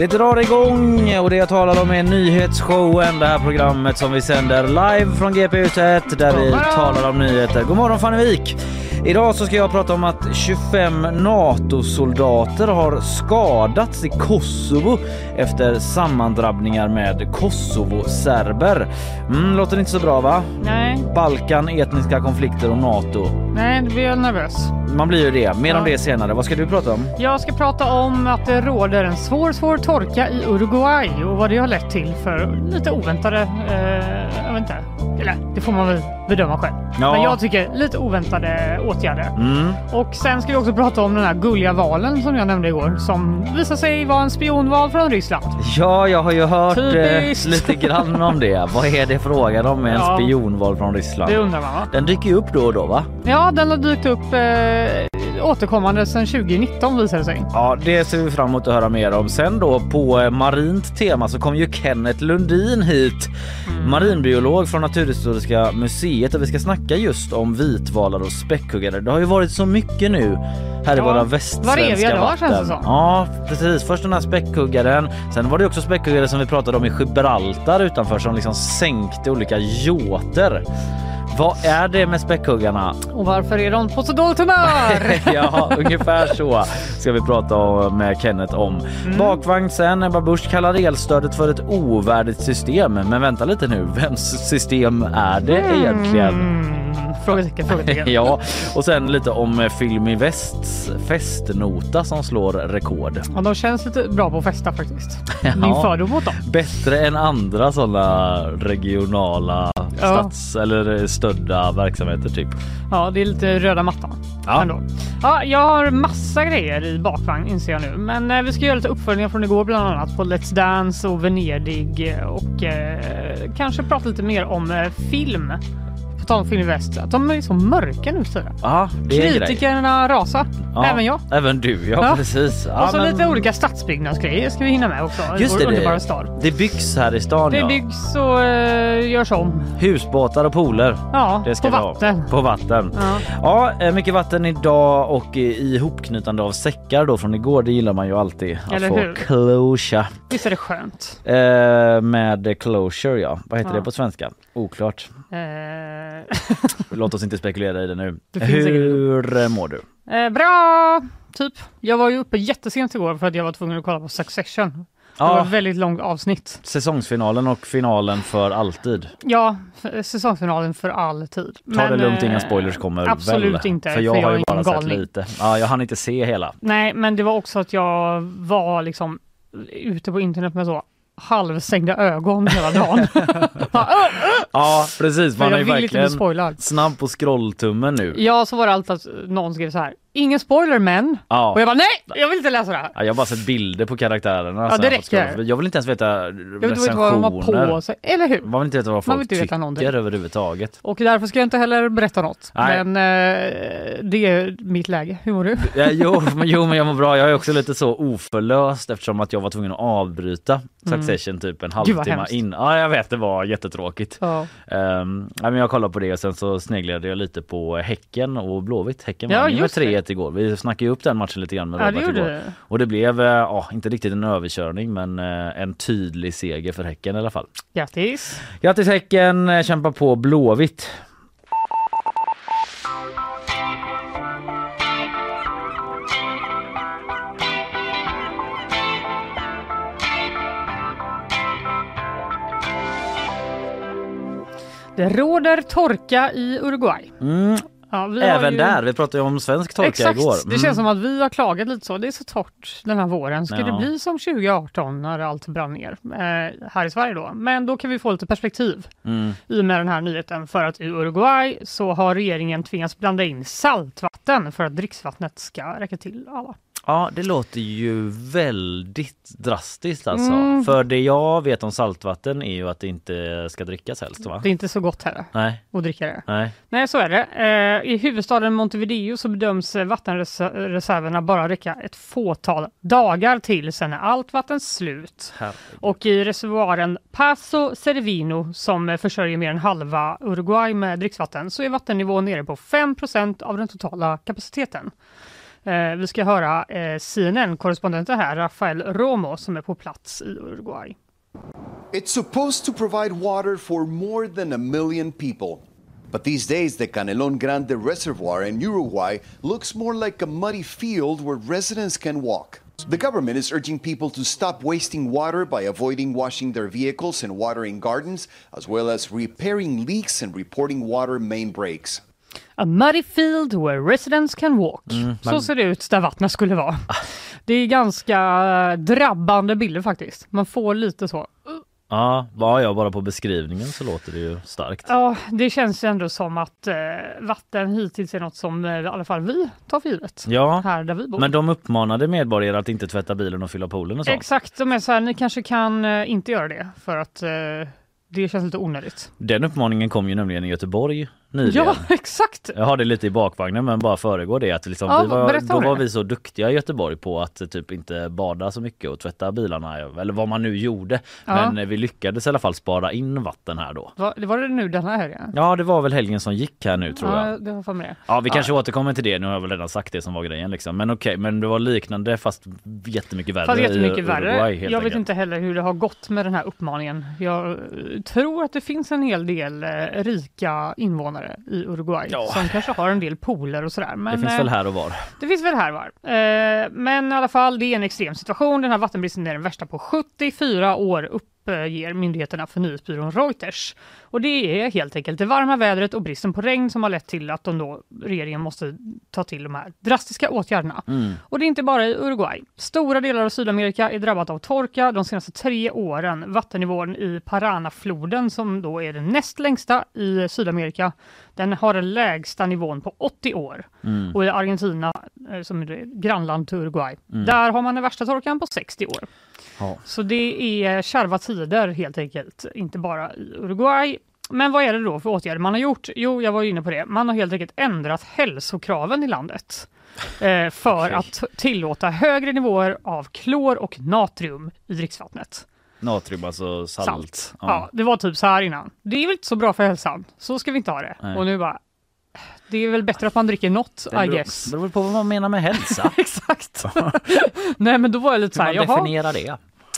Det drar igång och det jag talar om är nyhetsshowen, det här programmet som vi sänder live från GP1 där vi talar om nyheter. God morgon Fanny Wik! Idag så ska jag prata om att 25 NATO-soldater har skadats i Kosovo efter sammandrabbningar med Kosovo-serber. Mm, låter inte så bra va? Nej, Balkan, etniska konflikter och NATO. nej, då blir jag nervös. Man blir ju det. Mer om Ja. det senare. Vad ska du prata om? Jag ska prata om att det råder en svår, svår torka i Uruguay och vad det har lett till för lite oväntade, eh, jag vet inte, eller det får man väl bedöma själv. Ja. Men jag tycker lite oväntade åtgärder. Mm. Och sen ska vi också prata om den här gulliga valen som jag nämnde igår som visar sig vara en spionval från Ryssland. Ja, jag har ju hört eh, Typiskt. lite grann om det. Vad är det frågan om med en Ja. spionval från Ryssland? Det undrar man va? Den dyker ju upp då och då va? Ja, den har dykt upp eh, återkommande sedan 2019 visar det sig. Ja, det ser vi fram emot att höra mer om. Sen då på eh, marint tema så kom ju Kenneth Lundin hit. Mm. Marinbiolog från Naturhistoriska museet och vi ska snacka just om vitvalar och späckhuggare. Det har ju varit så mycket nu här i Ja, våra västsvenska vatten. känns det som. Ja, precis. Först den här späckhuggaren. Sen var det också späckhuggare som vi pratade om i Gibraltar utanför som liksom sänkte olika yachter. Vad är det med späckhuggarna? Och varför är de på så dåligt humör? ja, ungefär så ska vi prata med Kenneth om. Mm. Bakvagn sen. Ebba Busch kallar elstödet för ett ovärdigt system. Men vänta lite nu, vems system är det egentligen? Mm, frågetecken, frågetecken. Ja, och sen lite om Film i Västs festnota som slår rekord. Ja, de känns lite bra på att festa faktiskt. Min Ja. fördom mot dem. Bättre än andra sådana regionala stats eller stödda verksamheter typ. Ja, det är lite röda mattan. Ja. Ändå. Ja, jag har massa grejer i bakvagn inser jag nu. Men eh, vi ska göra lite uppföljningar från igår bland annat på Let's Dance och Venedig eh, och eh, kanske prata lite mer om eh, film. Tal om Film Väst. Att de är så mörka nu för. Ja, det är. Kritikerna rasar. Ja, Även jag. Även du, ja, Ja. precis. Ja, och så men- lite olika stadsbyggnadsgrejer ska vi hinna med också. Just det, underbara det, stad. det byggs här i stan Det ja. byggs och eh, görs om. Husbåtar och pooler. Ja, Det ska på vatten. På vatten. Ja. Ja, eh, mycket vatten idag och eh, ihopknytande av säckar då från igår. Det gillar man ju alltid. Att Eller få hur? closure. Visst är det skönt? Eh, med closure ja. Vad heter det på svenska? Oklart. Eh, Låt oss inte spekulera i det nu. Det finns säkert- Hur eh, mår du? eh, bra! Typ. Jag var ju uppe jättesent igår för att jag var tvungen att kolla på Succession. Det var Ja, ett väldigt långt avsnitt. säsongsfinalen och finalen för alltid. Ja, säsongsfinalen för all tid. Ta det lugnt, inga spoilers kommer Absolut väl? inte, För jag för har ju bara ingen sett galning. lite. Ja, jag hann inte se hela. Nej, men det var också att jag var liksom ute på internet med så halvstängda ögon hela dagen. Ja, precis. Man är ju verkligen snabb på scrolltummen nu. Ja, så var det alltid att någon skrev så här. Ingen spoiler men. Ja. Och jag bara nej, jag vill inte läsa det här. Ja, jag har bara sett bilder på karaktärerna. Ja, det räcker. Jag vill inte ens veta Jag veta vad recensioner. har på sig. Eller hur? Man vill inte veta vad Man folk veta tycker någonting. överhuvudtaget. Och därför ska jag inte heller berätta något. Nej. Men eh, det är mitt läge. Hur mår du? Ja, jo, men, jo, men jag mår bra. Jag är också lite så oförlöst eftersom att jag var tvungen att avbryta Succession typ en Mm. Gud, vad halvtimme in. Ja, jag vet, det var jättetråkigt. Ja. Um, men jag kollade på det och sen så sneglade jag lite på Häcken och Blåvitt. Häcken Ja, vann med just det. 3-1 igår. Vi snackade ju upp den matchen lite grann med Ja, Robert igår. det. Och det blev, eh, ja, inte riktigt en överkörning men eh, en tydlig seger för Häcken i alla fall. Grattis! Grattis Häcken, eh, kämpa på Blåvitt. Det råder torka i Uruguay. Mm, Ja, även ju... där, vi pratade ju om svensk torka Exakt, igår. det Mm. känns som att vi har klagat lite så. Det är så torrt den här våren. Ska Ja. det bli som 2018 när allt brann ner eh, här i Sverige då? Men då kan vi få lite perspektiv Mm. i och med den här nyheten för att i Uruguay så har regeringen tvingats blanda in saltvatten för att dricksvattnet ska räcka till alla. Ja, det låter ju väldigt drastiskt alltså. Mm. För det jag vet om saltvatten är ju att det inte ska drickas helst va? Det är inte så gott heller Nej, att dricka det. nej. Nej, så är det. Eh, I huvudstaden Montevideo så bedöms vattenreserverna bara räcka ett fåtal dagar till, sen är allt vatten slut. Herregud. Och i reservoaren Paso Cervino som försörjer mer än halva Uruguay med dricksvatten så är vattennivån nere på 5% av den totala kapaciteten. Eh, vi ska höra eh, CNN-korrespondenten här, Rafael Romo, som är på plats i Uruguay. It's supposed to provide water for more than a million people. But these days, the Canelon Grande Reservoir in Uruguay looks more like a muddy field where residents can walk. The government is urging people to stop wasting water by avoiding washing their vehicles and watering gardens, as well as repairing leaks and reporting water main breaks. A muddy field where residents can walk. Så ser det ut där vattnet skulle vara. Det är ganska drabbande bilder faktiskt. Man får lite så. Ja, var jag bara på beskrivningen så låter det ju starkt. Ja, det känns ju ändå som att eh, vatten hittills är något som eh, i alla fall vi tar för givet. Ja, Här där vi bor. men de uppmanade medborgare att inte tvätta bilen och fylla poolen och så. Exakt, de är så här, ni kanske kan eh, inte göra det för att eh, det känns lite onödigt. Den uppmaningen kom ju nämligen i Göteborg nyligen. Ja, exakt. Jag har det lite i bakvagnen men bara föregår det att liksom, Ja, vi var, då var vi så duktiga i Göteborg på att eh, typ inte bada så mycket och tvätta bilarna eller vad man nu gjorde. Ja. Men eh, vi lyckades i alla fall spara in vatten här då. Va- Det var det nu den här helgen? Ja det var väl helgen som gick här nu tror jag. Ja, det var det. Ja vi kanske återkommer till det, nu har jag väl redan sagt det som var grejen liksom. Men okej, men det var liknande fast jättemycket värre Fast i jättemycket värre. Uruguay, Jag vet enkelt. inte heller hur det har gått med den här uppmaningen. Jag eh, tror att det finns en hel del rika invånare i Uruguay Ja. som kanske har en del pooler och sådär. Men, Det finns eh, väl här och var. Det finns väl här var. Eh, men i alla fall, det är en extrem situation. Den här vattenbristen är den värsta på 74 år uppger myndigheterna för nyhetsbyrån Reuters. Och det är helt enkelt det varma vädret och bristen på regn som har lett till att de då, regeringen måste ta till de här drastiska åtgärderna. Mm. Och det är inte bara i Uruguay. Stora delar av Sydamerika är drabbat av torka de senaste tre åren. Vattennivån i Paranafloden, som då är den näst längsta i Sydamerika, den har den lägsta nivån på 80 år. Mm. Och i Argentina, eh, som är grannland till Uruguay, där har man den värsta torkan på 60 år. Ja. Så det är kärva tider helt enkelt, inte bara i Uruguay. Men vad är det då för åtgärder man har gjort? Jo, jag var inne på det. Man har helt enkelt ändrat hälsokraven i landet eh, för Okej. att tillåta högre nivåer av klor och natrium i dricksvattnet. Natrium, alltså salt. Salt. Ja. det var typ så här innan. Det är väl inte så bra för hälsan. Så ska vi inte ha det. Nej. Och nu bara, det är väl bättre att man dricker något, Det I beror- guess. beror väl på vad man menar med hälsa. Exakt. Nej men då var jag lite så här, man jaha, definierar det.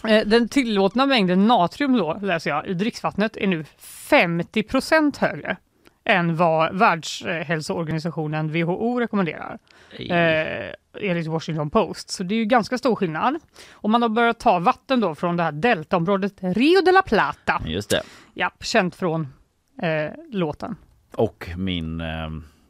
Eh, Den tillåtna mängden natrium då, läser jag, i dricksvattnet är nu 50% högre än vad Världshälsoorganisationen WHO rekommenderar. Eh, enligt Washington Post. Så det är ju ganska stor skillnad. Och man har börjat ta vatten då från det här deltaområdet Rio de la Plata. Just det. Ja, känt från eh, låten. Och min eh,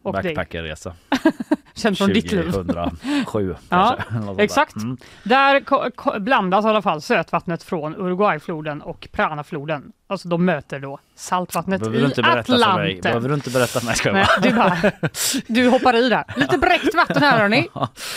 Och backpackerresa. Känt från ditt liv. 2007 Ja. Exakt. Mm. Där blandas i alla fall sötvattnet från Uruguayfloden och Paranafloden. Alltså de möter då saltvattnet Behöver i inte berätta för mig? Atlanten. Behöver du inte berätta för mig? Ska jag Nej, du bara, du hoppar i där. Lite bräckt vatten här hörni.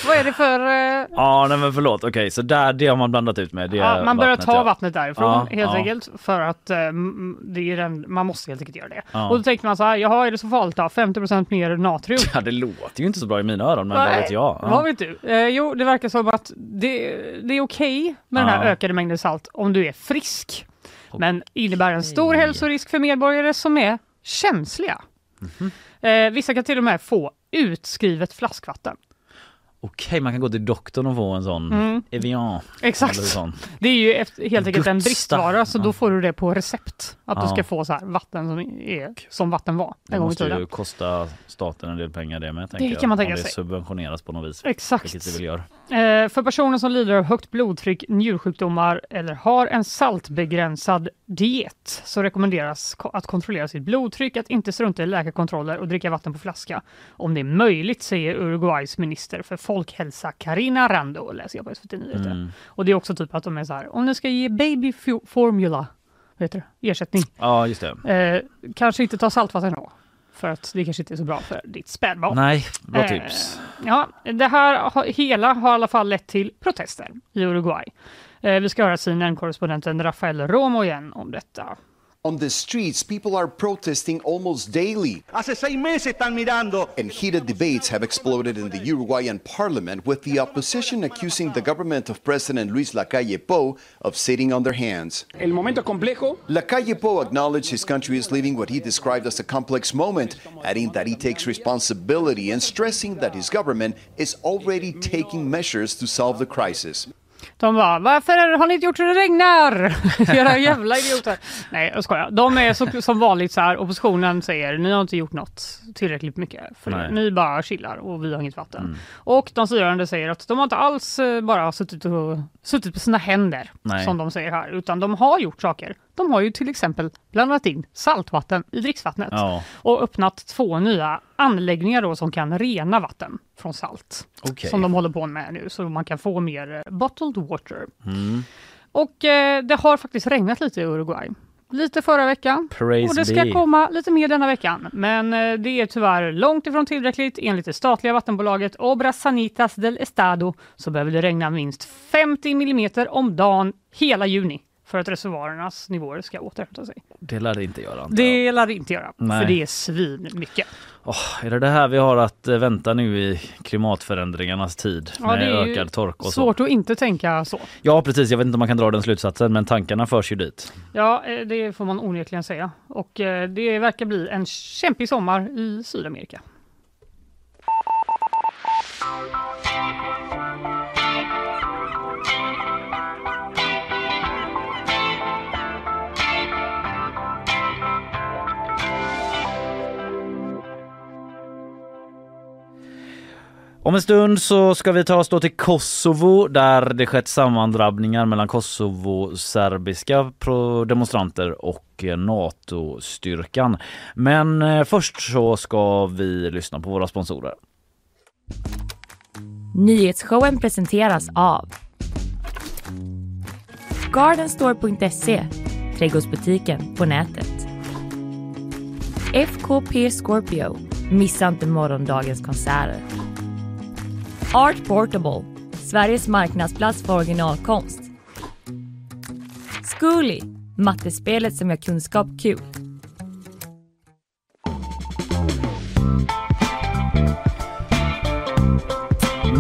Vad är det för... eh, Ja, nej men förlåt. Okej, så där, det har man blandat ut med. Ja, man börjar ta ja. vattnet därifrån Ja, helt ja. enkelt för att eh, m- det är den, man måste helt enkelt göra det. Ja. Och då tänker man så här, jaha är det så farligt då? 50% mer natrium? Ja, det låter ju inte så bra i mina öron, men vad Nej, vet jag? Ja. Vad vet du? Eh, jo, det verkar som att det, det är okej med den här ökade mängden salt om du är frisk. Men innebär en stor hälsorisk för medborgare som är känsliga. Mhm. Eh, vissa kan till och med få utskrivet flaskvatten. Okej, man kan gå till doktorn och få en sån Mm. Evian. Exakt. Sån. Det är ju helt enkelt en bristvara så Ja. då får du det på recept. Att du Ja. ska få så här vatten som är som vatten var Det måste ju kosta staten en del pengar det med. tänker kan man tänka Om det sig. subventioneras på något vis. Exakt. Vilket det väl gör. Eh, för personer som lider av högt blodtryck, njursjukdomar eller har en saltbegränsad diet så rekommenderas ko- att kontrollera sitt blodtryck, att inte strunta i läkarkontroller och dricka vatten på flaska. Om det är möjligt, säger Uruguays minister för folkhälsa Karina Rando, läser jag på SVT Nyheter. Mm. Och det är också typ att de är så här, om ni ska ge baby formula, vad heter det, ersättning, Ja, just det. eh, kanske inte ta saltvatten då. För att det kanske inte är så bra för ditt spädbarn. Nej, bra Eh, tips. Ja, det här har, hela har i alla fall lett till protester i Uruguay. Eh, vi ska höra CNN-korrespondenten Rafael Romo igen om detta. On the streets, people are protesting almost daily, Hace seis meses están mirando. and heated debates have exploded in the Uruguayan parliament with the opposition accusing the government of President Luis Lacalle Pou of sitting on their hands. El momento complejo. Lacalle Pou acknowledged his country is living what he described as a complex moment, adding that he takes responsibility and stressing that his government is already taking measures to solve the crisis. De bara, varför har ni inte gjort så det regnar? Era jävla idioter. Nej, jag skojar. De är så, som vanligt så här, oppositionen säger, ni har inte gjort något tillräckligt mycket. För Nej. ni bara chillar och vi har inget vatten. Och de styrande säger att de har inte alls eh, bara suttit, och, suttit på sina händer, Nej. som de säger här, utan de har gjort saker. De har ju till exempel blandat in saltvatten i dricksvattnet Ja. och öppnat två nya anläggningar då som kan rena vatten från salt. Okej. Som de håller på med nu så man kan få mer eh, bottled water. Mm. Och eh, det har faktiskt regnat lite i Uruguay. Lite förra veckan Praise och det ska be. komma lite mer denna veckan. Men eh, det är tyvärr långt ifrån tillräckligt. Enligt det statliga vattenbolaget Obras Sanitas del Estado så behöver det regna minst 50 millimeter om dagen hela juni för att reservoarernas nivåer ska återhämta sig. Det lär det inte göra. Det lär det inte göra, Nej. för det är svin mycket. Åh, är det det här vi har att eh, vänta nu i klimatförändringarnas tid Ja, med ökad torka och så? Svårt att inte tänka så. Ja precis, jag vet inte om man kan dra den slutsatsen men tankarna förs ju dit. Ja, eh, det får man onekligen säga. Och eh, det verkar bli en kämpig sommar i Sydamerika. Om en stund så ska vi ta oss då till Kosovo där det skett sammandrabbningar mellan Kosovo-serbiska demonstranter och eh, NATO-styrkan. Men eh, först så ska vi lyssna på våra sponsorer. Nyhetsshowen presenteras av Gardenstore.se, trädgårdsbutiken på nätet. FKP Scorpio, missa inte morgondagens konserter. Art Portable, Sveriges marknadsplats för originalkonst. Zcooly, mattespelet som gör kunskap kul.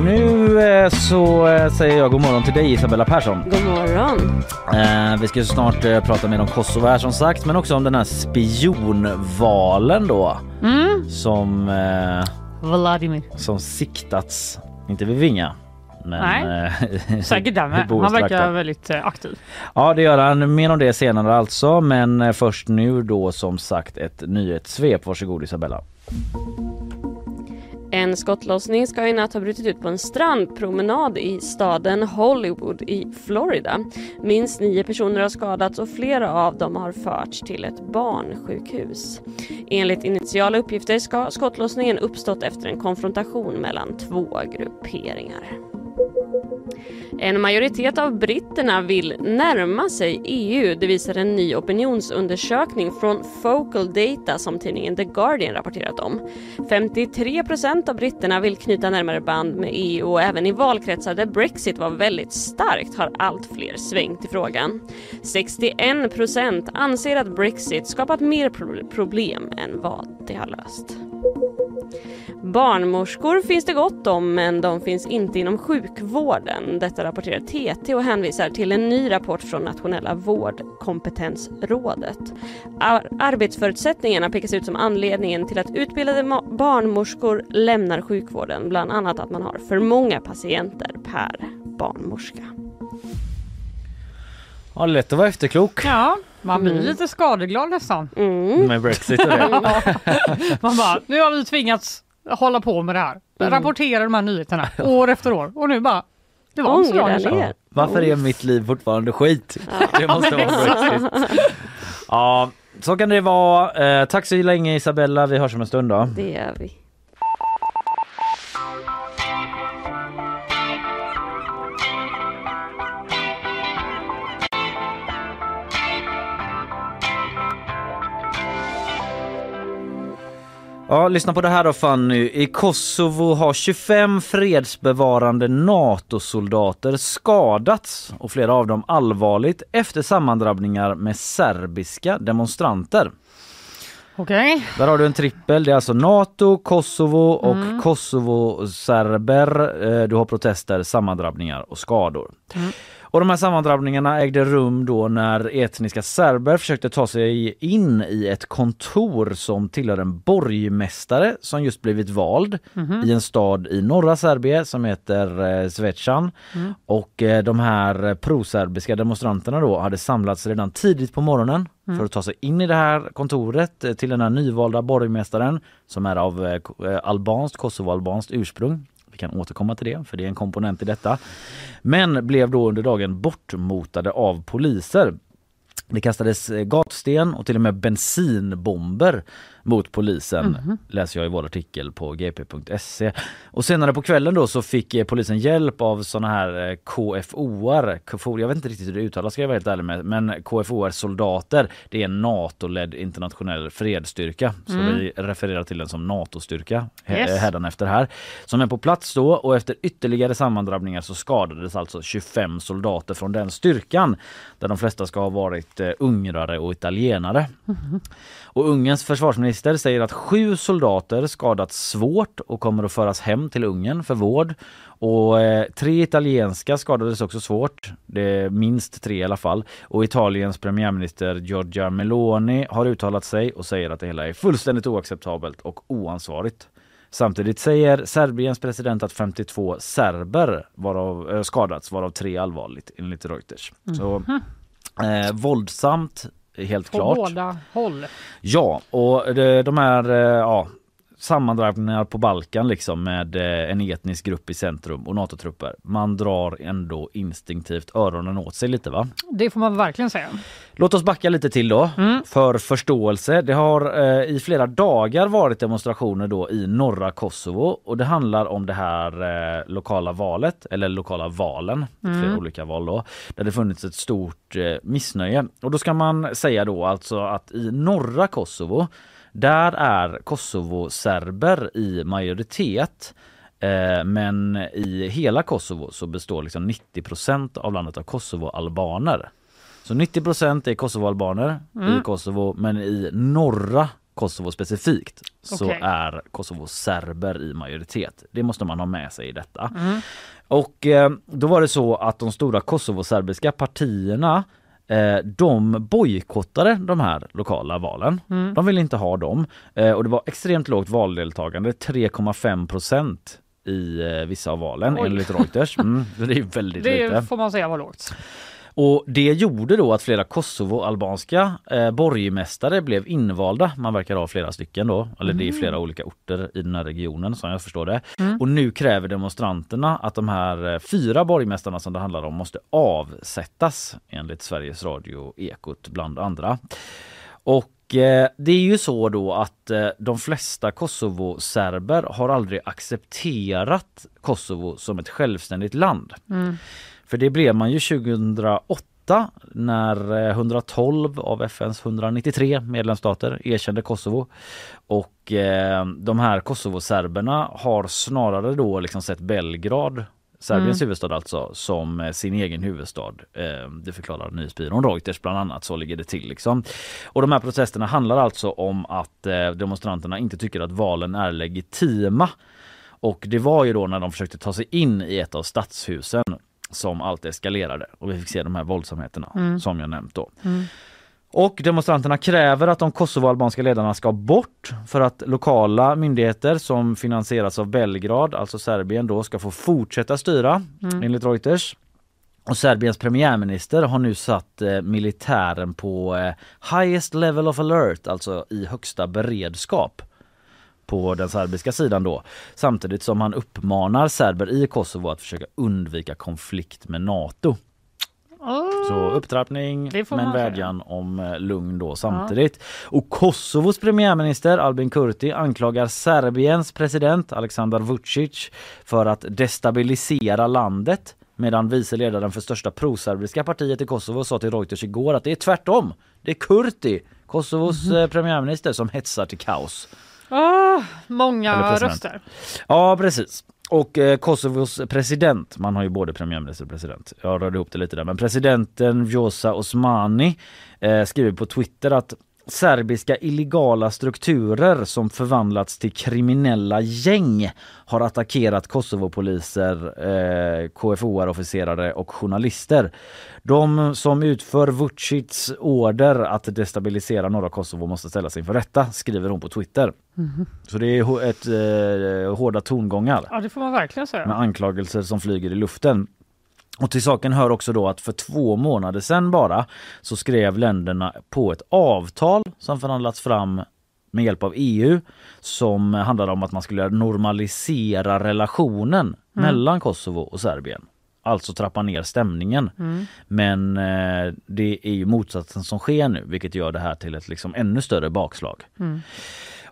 Nu eh, så eh, säger jag god morgon till dig Isabella Persson. God morgon. Eh, vi ska ju snart eh, prata mer om Kosovo här som sagt men också om den här spionvalen då som, eh, Vladimir. som siktats, inte vid Vinga. Men, Nej. eh, Säkert där med. Han verkar väldigt eh, aktiv. Ja det gör han. Mer om det senare alltså. Men eh, först nu då som sagt ett nyhetssvep. Varsågod Isabella. En skottlossning ska i natt ha brutit ut på en strandpromenad i staden Hollywood i Florida. Minst nio personer har skadats och flera av dem har förts till ett barnsjukhus. Enligt initiala uppgifter ska skottlossningen uppstått efter en konfrontation mellan två grupperingar. En majoritet av britterna vill närma sig EU, det visar en ny opinionsundersökning från Focal Data som tidningen The Guardian rapporterat om. 53 procent av britterna vill knyta närmare band med EU och även i valkretsar där Brexit var väldigt starkt har allt fler svängt i frågan. 61 procent anser att Brexit skapat mer problem än vad det har löst. Barnmorskor finns det gott om men de finns inte inom sjukvården. Detta rapporterar TT och hänvisar till en ny rapport från Nationella vårdkompetensrådet. Ar- arbetsförutsättningarna pekas ut som anledningen till att utbildade barnmorskor lämnar sjukvården. Bland annat att man har för många patienter per barnmorska. Ja, lätt att vara efterklok Ja, man blir lite skadeglad nästan. Mm. med Brexit och det. Man bara, nu har vi tvingats hålla på med det här. Rapportera de här nyheterna år efter år. Och nu bara, det var inte så bra ner. Varför är mitt liv fortfarande skit? Det måste vara Brexit. Ja, så kan det vara. Eh, tack så länge Isabella. Vi hörs om en stund då. Det gör vi. Ja, lyssna på det här då Fanny. I Kosovo har 25 fredsbevarande NATO-soldater skadats och flera av dem allvarligt efter sammandrabbningar med serbiska demonstranter. Okej. Där har du en trippel. Det är alltså NATO, Kosovo och Kosovo-serber. Eh, Du har protester, sammandrabbningar och skador. Och de här sammandrabbningarna ägde rum då när etniska serber försökte ta sig in i ett kontor som tillhör en borgmästare som just blivit vald i en stad i norra Serbien som heter eh, Zvečan. Och eh, de här proserbiska demonstranterna då hade samlats redan tidigt på morgonen för att ta sig in i det här kontoret eh, till den här nyvalda borgmästaren som är av eh, albanskt, kosovoalbanskt ursprung. Vi kan återkomma till det för det är en komponent i detta. Men blev då under dagen bortmotade av poliser. Det kastades eh, gatsten och till och med bensinbomber mot polisen läser jag i vår artikel på gp.se. Och senare på kvällen då så fick eh, polisen hjälp av såna här eh, KFOR, KFOR, jag vet inte riktigt hur det uttalas ska jag vara helt ärlig med, men KFOR soldater, det är en NATO-ledd internationell fredsstyrka. Så vi refererar till den som NATO-styrka he- Yes. hädanefter här. Som är på plats då och efter ytterligare sammandrabbningar så skadades alltså 25 soldater från den styrkan. Där de flesta ska ha varit eh, ungrare och italienare. Och Ungerns försvarsminister säger att sju soldater skadats svårt och kommer att föras hem till Ungern för vård. Och eh, tre italienska skadades också svårt, det är minst tre i alla fall. Och Italiens premiärminister Giorgia Meloni har uttalat sig och säger att det hela är fullständigt oacceptabelt och oansvarigt. Samtidigt säger Serbiens president att 52 serber varav, eh, skadats, varav tre allvarligt enligt Reuters. Så eh, våldsamt, helt På klart. båda håll. Ja, och de, de här eh, ja, sammandragningar på Balkan liksom med eh, en etnisk grupp i centrum och NATO-trupper. Man drar ändå instinktivt öronen åt sig lite va? Det får man verkligen säga. Låt oss backa lite till då för förståelse. Det har eh, i flera dagar varit demonstrationer då i norra Kosovo och det handlar om det här eh, lokala valet eller lokala valen, flera olika val då, där det funnits ett stort eh, missnöje. Och då ska man säga då alltså att i norra Kosovo där är Kosovo-serber i majoritet Eh, Men i hela Kosovo så består liksom 90% av landet av Kosovo-albaner. Så 90% är Kosovo-albaner i Kosovo men i norra Kosovo specifikt så Okej. är Kosovo-serber i majoritet. Det måste man ha med sig i detta. Och eh, då var det så att de stora Kosovo-serbiska partierna eh, de bojkottade de här lokala valen. De ville inte ha dem. Eh, och det var extremt lågt valdeltagande, 3,5 procent i eh, vissa av valen Oj. enligt Reuters. Mm, det är väldigt lite. Det får man säga var lågt. Och det gjorde då att flera Kosovo-albanska eh, borgmästare blev invalda. Man verkar ha flera stycken då, eller det är flera olika orter i den här regionen som jag förstår det. Och nu kräver demonstranterna att de här eh, fyra borgmästarna som det handlar om måste avsättas enligt Sveriges Radio Ekot bland andra. Och eh, det är ju så då att eh, de flesta Kosovo-serber har aldrig accepterat Kosovo som ett självständigt land. För det blev man ju 2008 när eh, 112 av FNs 193 medlemsstater erkände Kosovo. Och eh, de här Kosovo-serberna har snarare då liksom sett Belgrad Serbiens huvudstad alltså som eh, sin egen huvudstad. Eh, Det förklarar nyhetsbyrån Reuters bland annat. Så ligger det till liksom. Och de här protesterna handlar alltså om att eh, demonstranterna inte tycker att valen är legitima. Och det var ju då när de försökte ta sig in i ett av stadshusen som allt eskalerade. Och vi fick se de här våldsamheterna som jag nämnt då. Och demonstranterna kräver att de kosovoalbanska ledarna ska bort för att lokala myndigheter som finansieras av Belgrad, alltså Serbien då, ska få fortsätta styra enligt Reuters. Och Serbiens premiärminister har nu satt eh, militären på eh, highest level of alert, alltså i högsta beredskap på den serbiska sidan då. Samtidigt som han uppmanar serber i Kosovo att försöka undvika konflikt med NATO. Så upptrappning Det får men vädjan om eh, lugn då samtidigt. Och Kosovos premiärminister Albin Kurti anklagar Serbiens president Aleksandar Vucic för att destabilisera landet medan vice ledaren för största proserbiska partiet i Kosovo sa till Reuters igår att det är tvärtom. Det är Kurti, Kosovos eh, premiärminister, som hetsar till kaos. Ah, många röster. Ja precis. Och eh, Kosovos president, man har ju både premiärminister och president. Jag rörde ihop det lite där. Men presidenten Vjosa Osmani eh, skriver på Twitter att serbiska illegala strukturer som förvandlats till kriminella gäng har attackerat Kosovopoliser, eh, KFOR-officerare och journalister. De som utför Vucits order att destabilisera norra Kosovo måste ställas inför rätta, skriver hon på Twitter. Så det är ett, eh, hårda tongångar Ja, det får man verkligen säga. med anklagelser som flyger i luften. Och till saken hör också då att för två månader sedan bara så skrev länderna på ett avtal som förhandlats fram med hjälp av EU som handlade om att man skulle normalisera relationen mellan Kosovo och Serbien. Alltså trappa ner stämningen. Men eh, det är ju motsatsen som sker nu vilket gör det här till ett liksom ännu större bakslag.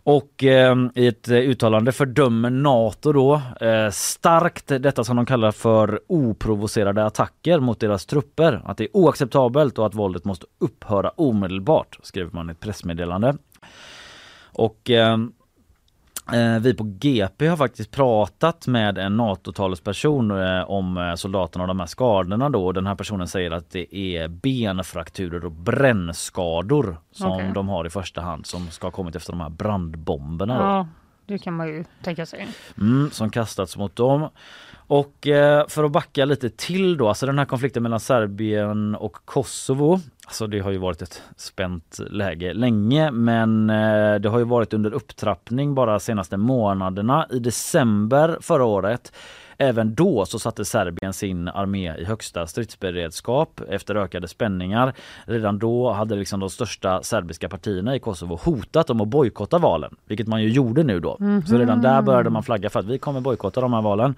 Och eh, i ett eh, uttalande fördömer Nato då eh, starkt detta som de kallar för oprovocerade attacker mot deras trupper. Att det är oacceptabelt och att våldet måste upphöra omedelbart, skriver man i ett pressmeddelande. Och eh, vi på GP har faktiskt pratat med en NATO-talesperson eh, om eh, soldaterna och de här skadorna då. Och Den här personen säger att det är benfrakturer och brännskador som Okej. de har i första hand som ska ha kommit efter de här brandbomberna. Då. Ja, det kan man ju tänka sig. Mm, som kastats mot dem. Och eh, för att backa lite till då, alltså den här konflikten mellan Serbien och Kosovo. Alltså det har ju varit ett spänt läge länge men eh, det har ju varit under upptrappning bara senaste månaderna. I december förra året Även då så satte Serbien sin armé i högsta stridsberedskap efter ökade spänningar. Redan då hade liksom de största serbiska partierna i Kosovo hotat om att bojkotta valen, vilket man ju gjorde nu då. Så redan där började man flagga för att vi kommer bojkotta de här valen.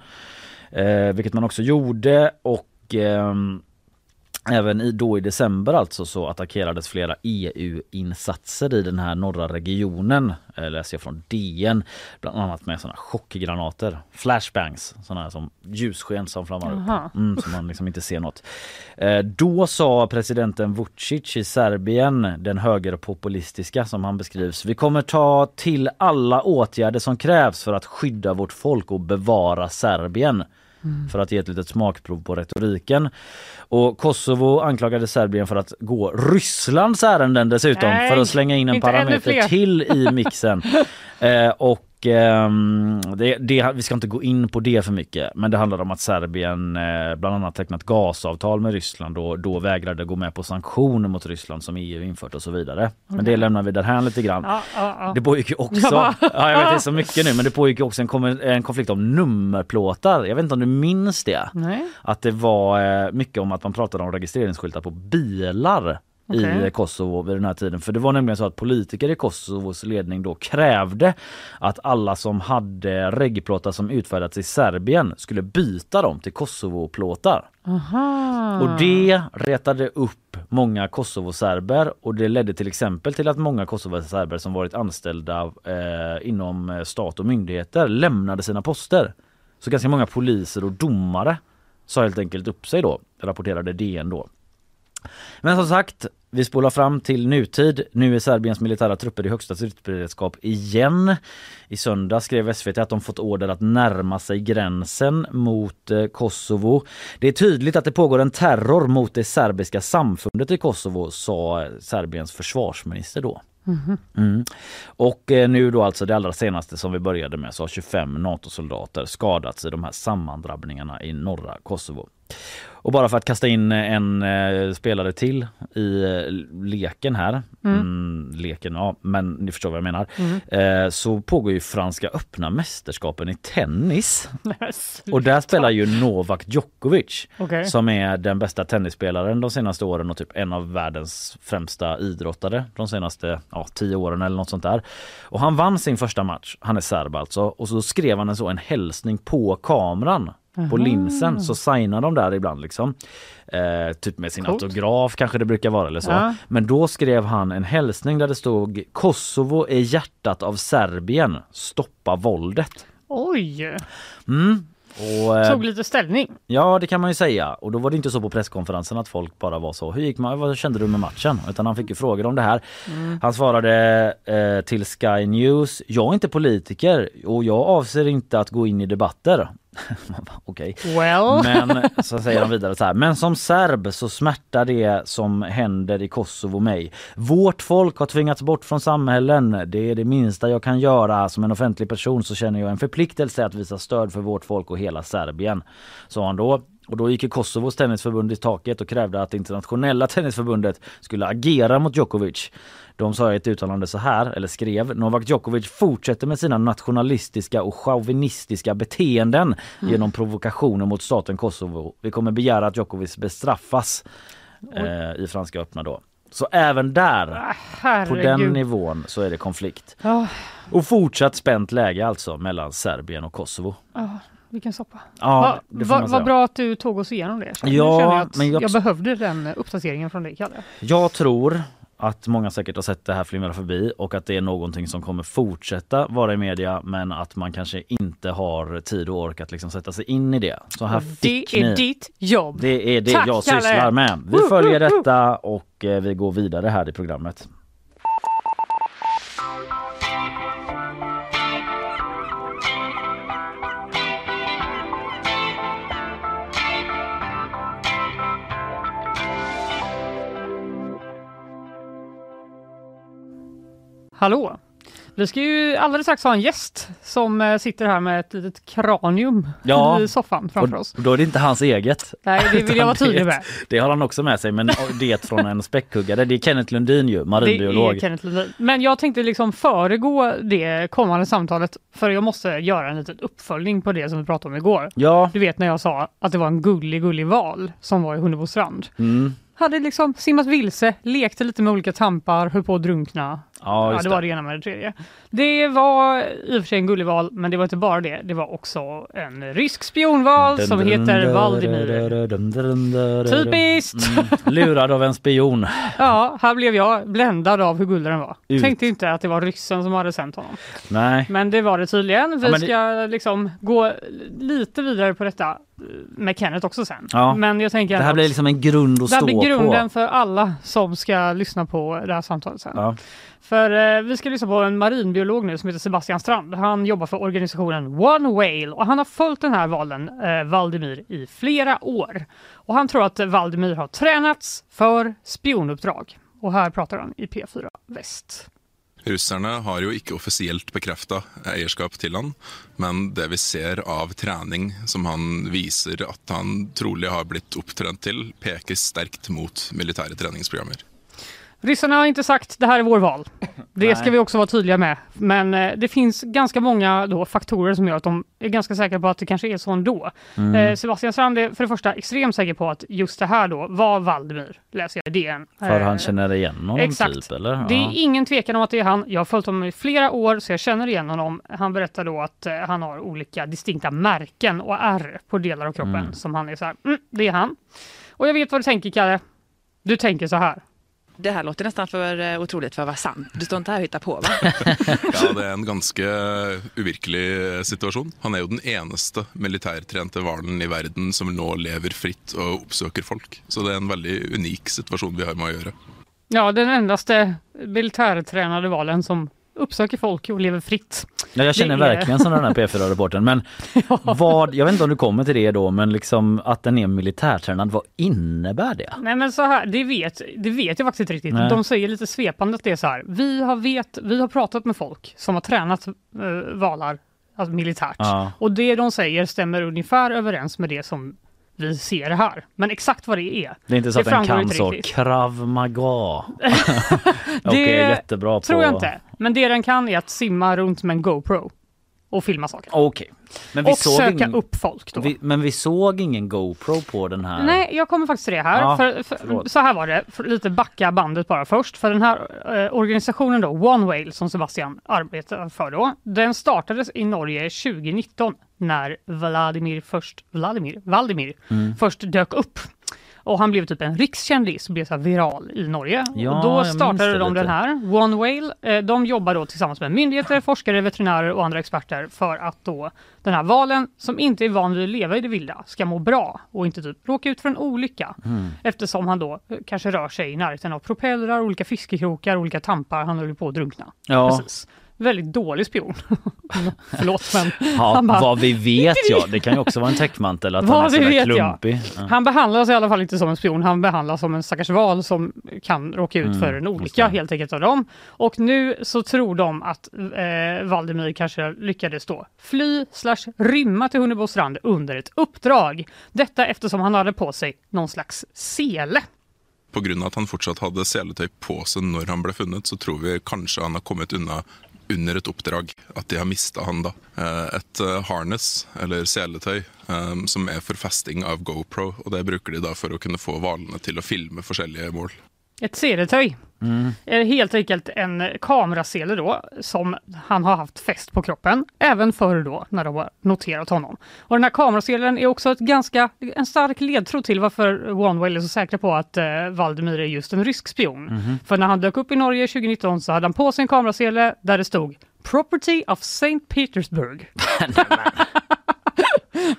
Eh, vilket man också gjorde och ehm, Även i, då i december alltså så attackerades flera EU-insatser i den här norra regionen. Eh, läser jag från DN. Bland annat med sådana chockgranater. Flashbangs. Sådana här som ljussken som flammar Aha. upp. Mm, så man liksom inte ser något. Eh, då sa presidenten Vucic i Serbien, den högerpopulistiska som han beskrivs. Vi kommer ta till alla åtgärder som krävs för att skydda vårt folk och bevara Serbien för att ge ett litet smakprov på retoriken. Och Kosovo anklagade Serbien för att gå Rysslands ärenden dessutom Nej, för att slänga in en parameter till i mixen. eh, och ehm, det, det, vi ska inte gå in på det för mycket men det handlar om att Serbien eh, bland annat tecknat gasavtal med Ryssland och då vägrade gå med på sanktioner mot Ryssland som EU infört och så vidare. Men det lämnar vi därhän lite grann. Ja, ja, ja. Det pågick ju också, ja, jag vet det är så mycket nu, men det pågick också en, en konflikt om nummerplåtar. Jag vet inte om du minns det? Nej. Att det var eh, mycket om att man pratade om registreringsskyltar på bilar i Okej. Kosovo vid den här tiden. För det var nämligen så att politiker i Kosovos ledning då krävde att alla som hade reggplåtar som utfärdats i Serbien skulle byta dem till Kosovoplåtar. Aha. Och det retade upp många Kosovoserber och det ledde till exempel till att många Kosovoserber som varit anställda eh, inom eh, stat och myndigheter lämnade sina poster. Så ganska många poliser och domare sa helt enkelt upp sig då, rapporterade DN då. Men som sagt, vi spolar fram till nutid. Nu är Serbiens militära trupper i högsta stridsberedskap igen. I söndag skrev SVT att de fått order att närma sig gränsen mot eh, Kosovo. Det är tydligt att det pågår en terror mot det serbiska samfundet i Kosovo, sa eh, Serbiens försvarsminister då. Mm. Och eh, nu då alltså det allra senaste som vi började med så har 25 NATO-soldater skadats i de här sammandrabbningarna i norra Kosovo. Och bara för att kasta in en eh, spelare till i eh, leken här, mm. leken ja, men ni förstår vad jag menar, eh, så pågår ju Franska öppna mästerskapen i tennis. Och där spelar ju Novak Djokovic Okej. som är den bästa tennisspelaren de senaste åren och typ en av världens främsta idrottare de senaste ja, tio åren eller något sånt där. Och han vann sin första match, han är serb alltså, och så skrev han en så en hälsning på kameran på linsen så signar de där ibland liksom. Eh, typ med sin Coolt. autograf kanske det brukar vara eller så. Ja. Men då skrev han en hälsning där det stod Kosovo är hjärtat av Serbien, stoppa våldet. Oj! Mm. Och, eh, Tog lite ställning. Ja det kan man ju säga och då var det inte så på presskonferensen att folk bara var så hur gick man, vad kände du med matchen? Utan han fick ju frågor om det här. Han svarade eh, till Sky News, jag är inte politiker och jag avser inte att gå in i debatter. Okej. Well. Men så säger han vidare så här. Men som serb så smärtar det som händer i Kosovo mig. Vårt folk har tvingats bort från samhällen. Det är det minsta jag kan göra. Som en offentlig person så känner jag en förpliktelse att visa stöd för vårt folk och hela Serbien. Sa han då. Och då gick Kosovos tennisförbund i taket och krävde att internationella tennisförbundet skulle agera mot Djokovic. De sa i ett uttalande så här, eller skrev, Novak Djokovic fortsätter med sina nationalistiska och chauvinistiska beteenden genom provokationer mot staten Kosovo. Vi kommer begära att Djokovic bestraffas eh, i Franska öppna då. Så även där, på den nivån, så är det konflikt. Ja, Och fortsatt spänt läge alltså mellan Serbien och Kosovo. vilken soppa. Ja, Va, va, vad säga. bra att du tog oss igenom det. Så Ja, jag, att men jag- jag behövde den uppdateringen från dig, Kalle. Jag tror att många säkert har sett det här flimra förbi och att det är någonting som kommer fortsätta vara i media men att man kanske inte har tid och ork att liksom sätta sig in i det. Så här det är ni. ditt jobb. Det är det Tack, jag Kalle! sysslar med. Vi följer detta och eh, vi går vidare här i programmet. Hallå! Vi ska ju alldeles strax ha en gäst som eh, sitter här med ett litet kranium Ja, i soffan framför oss. Och då är det inte hans eget. Nej, det vill jag vara tydlig det- med. Det har han också med sig men det från en späckhuggare. Det är Kenneth Lundin ju, Det marinbiolog. är Kenneth Lundin. Men jag tänkte liksom föregå det kommande samtalet för jag måste göra en liten uppföljning på det som vi pratade om igår. Ja, Du vet när jag sa att det var en gullig, gullig val som var i Hunnebostrand. mm. Hade liksom simmat vilse, lekte lite med olika tampar, höll på att drunkna. Ja, Ja, det var det ena med det tredje. Det var i och för sig en gullig val, men det var inte bara det. Det var också en rysk spionval som heter Valdimir. Typiskt! Mm, lurad av en spion. Ja, här blev jag bländad av hur gullig den var. Ut. Tänkte inte att det var ryssen som hade sänt honom. Nej. Men det var det tydligen. Vi Ja, men det- ska liksom gå lite vidare på detta eh, med Kenneth också sen. Ja. Men jag tänker Det här att blir liksom en grund att det här stå blir grunden på. för alla som ska lyssna på det här samtalet sen. Ja. För eh, vi ska lyssna på en marinbiolog nu som heter Sebastian Strand. Han jobbar för organisationen One Whale och han har följt den här valen, eh, Valdemir, i flera år. Och han tror att Valdemir har tränats för spionuppdrag. Och här pratar han i P4 Väst. Russerne har jo ikke offisielt bekrefta eierskap til han, men det vi ser av träning som han viser att han trolig har blivit opptrent till, peker sterkt mot militære treningsprogrammer. Ryssarna har inte sagt det här är vår val. Det Nej. ska vi också vara tydliga med. Men eh, det finns ganska många då, faktorer som gör att de är ganska säkra på att det kanske är så ändå. Mm. Eh, Sebastian Strand är för det första extremt säker på att just det här då var Valdimir, läser jag i DN. För Eh, han känner igen honom exakt. typ eller? Det är Ja. ingen tvekan om att det är han. Jag har följt honom i flera år så jag känner igen honom. Han berättar då att eh, han har olika distinkta märken och ärr på delar av kroppen Mm. som han är så här, mm, det är han. Och jag vet vad du tänker Kalle. Du tänker så här. Det här låter nästan för eh, otroligt för att vara sant. Du står inte här och hittar på va? Ja, det er en ganske uvirkelig situasjon. Han er jo den eneste militærtrente hvalen i verden som nå lever fritt og oppsøker folk. Så det er en veldig unik situasjon vi har med å gjøre. Ja, den endaste militärtränade valen som uppsöker folk och lever fritt. Ja, jag känner är- verkligen som den här P4-reporten. Men vad, jag vet inte om du kommer till det då, men liksom att den är militärtränad, vad innebär det? Nej men så här, det vet, det vet jag faktiskt inte riktigt. Nej. De säger lite svepande att det är så här. Vi har, vet, vi har pratat med folk som har tränat eh, valar alltså militärt. Ja. Och det de säger stämmer ungefär överens med det som vi ser här. Men exakt vad det är, Det är inte så Det att den kan så krav maga. Okej, jättebra på... tror jag inte. Men det den kan är att simma runt med en GoPro och filma saker. Okej. Vi Och söka ingen... upp folk då. Vi, men vi såg ingen GoPro på den här. Nej, jag kommer faktiskt till det här. Ja, för, för, så här var det, för lite backa bandet bara först. För den här eh, organisationen då, One Whale som Sebastian arbetar för då, den startades i Norge 2019 när Vladimir först, Vladimir, Valdimir Mm. först dök upp. Och han blev typ en rikskändis och blev så viral i Norge. Ja, och då startade de lite. den här, One Whale. Eh, De jobbar då tillsammans med myndigheter, forskare, veterinärer och andra experter för att då den här valen, som inte är van vid att leva i det vilda, ska må bra och inte typ råka ut för en olycka. Mm. Eftersom han då eh, kanske rör sig i närheten av propellrar, olika fiskekrokar, olika tampar. Han håller på att drunkna. Ja. Precis. Väldigt dålig spion. Förlåt men Ja, han bara, vad vi vet ja, det kan ju också vara en täckmantel att han är sådär klumpig. Ja. Han behandlas i alla fall inte som en spion, han behandlas som en stackars val som kan råka ut Mm, för en olycka helt enkelt av dem. Och nu så tror de att eh, Valdemir kanske lyckades då fly slash rymma till Hunnebostrand under ett uppdrag. Detta eftersom han hade på sig någon slags sele. På grunn av at han fortsatt hadde seletøy på seg når han ble funnet, så tror vi kanskje han har kommet unna under ett oppdrag. att de har mista han eh, Et eh, harness, eller seletøy, eh, som är för festing av GoPro. och det bruker de da for å kunne få hvalene til å filme forskjellige mål. Ett seletöj. Eh, Helt enkelt en kamerasele då som han har haft fäst på kroppen, även förr då när de har noterat honom. Och den här kameraselen är också ett ganska, en stark ledtråd till varför OneWell är så säkra på att eh, Valdemir är just en rysk spion. För när han dök upp i Norge 2019 så hade han på sig en kamerasele där det stod Property of St. Petersburg.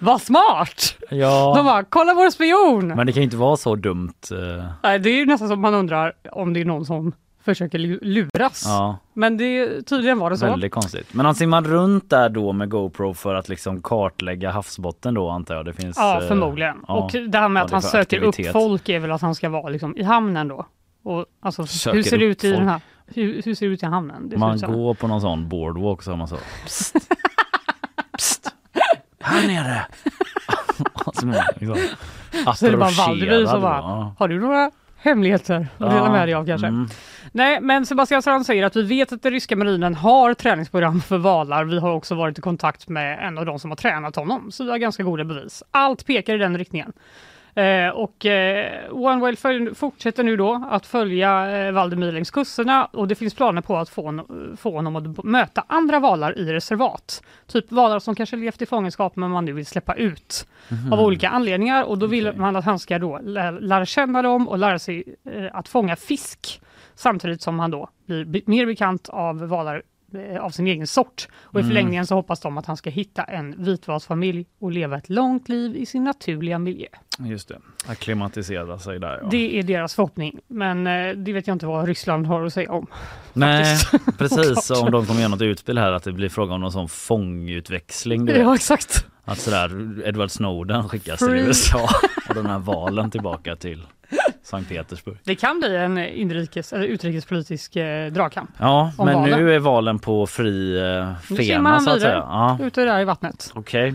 Vad smart! De Ja, bara, kolla vår spion! men det kan ju inte vara så dumt. eh, Nej, det är ju nästan som man undrar om det är någon som försöker lu- luras. Ja, Men det, tydligen var det så. väldigt konstigt. Men han simmar runt där då med GoPro för att liksom kartlägga havsbotten då antar jag. Det finns, Ja, eh, förmodligen. ja, och det här med vad att det är han för söker aktivitet. upp folk är väl att han ska vara liksom i hamnen då. Och, alltså, Söker hur ser det upp ut i folk. den här? Hur, hur ser det ut i hamnen? Det ser Man ut så här. går på någon sån boardwalk har man så. Psst. Här nere! Alltså, liksom Så är det bara Valdemir som bara, har du några hemligheter att dela med dig av kanske? Mm. Nej, men Sebastian Strand säger att vi vet att den ryska marinen har träningsprogram för valar. Vi har också varit i kontakt med en av de som har tränat honom, så vi har ganska goda bevis. Allt pekar i den riktningen. Eh, och eh, följ- fortsätter nu då att följa eh, Valdemir längs kusterna och det finns planer på att få, hon- få honom att möta andra valar i reservat. Typ valar som kanske levt i fångenskap men man nu vill släppa ut av olika anledningar och då vill Okej. man att han ska då lä- lära känna dem och lära sig eh, att fånga fisk samtidigt som han då blir mer bekant av valar av sin egen sort. Och i Mm. förlängningen så hoppas de att han ska hitta en vitvalsfamilj och leva ett långt liv i sin naturliga miljö. Just det, akklimatisera sig där ja. Det är deras förhoppning, men eh, det vet jag inte vad Ryssland har att säga om. Nej, precis. Om de kommer göra något utspel här att det blir fråga om någon sån fångutväxling. Ja, exakt. Att sådär Edward Snowden skickas till Free. USA och den här valen tillbaka till Sankt Petersburg. Det kan bli en inrikes eller utrikespolitisk eh, dragkamp. Ja, men valen. nu är valen på fri eh, Nu simmar fena han så att vidare. säga. Ja. Ute där i vattnet. Okej.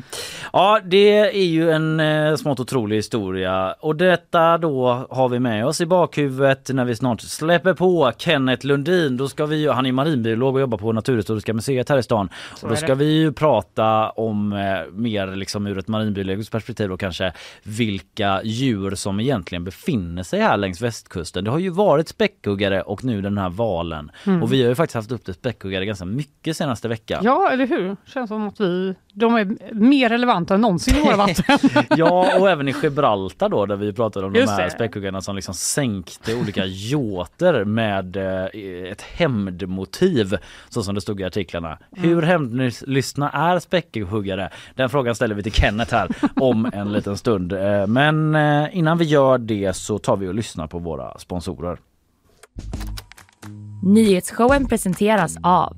Ja, det är ju en eh, smått otrolig historia och detta då har vi med oss i bakhuvudet när vi snart släpper på Kenneth Lundin. Då ska vi han är marinbiolog och jobbar på Naturhistoriska museet här i stan. Så och då ska vi ju prata om eh, mer liksom ur ett marinbiologiskt perspektiv och kanske vilka djur som egentligen befinner sig här längs västkusten. Det har ju varit späckhuggare och nu den här valen. Och vi har ju faktiskt haft upp det späckhuggare ganska mycket senaste veckan. Ja, eller hur? Känns som att vi, de är mer relevanta än någonsin i våra vatten. Ja, och även i Gibraltar då där vi pratade om de Just här det. späckhuggarna som liksom sänkte olika yachter med eh, ett hämndmotiv så som det stod i artiklarna. Mm. Hur hämndlystna är späckhuggare? Den frågan ställer vi till Kenneth här om en liten stund. Eh, Men eh, innan vi gör det så tar vi och lyssnar på våra sponsorer. Nyhetsshowen presenteras av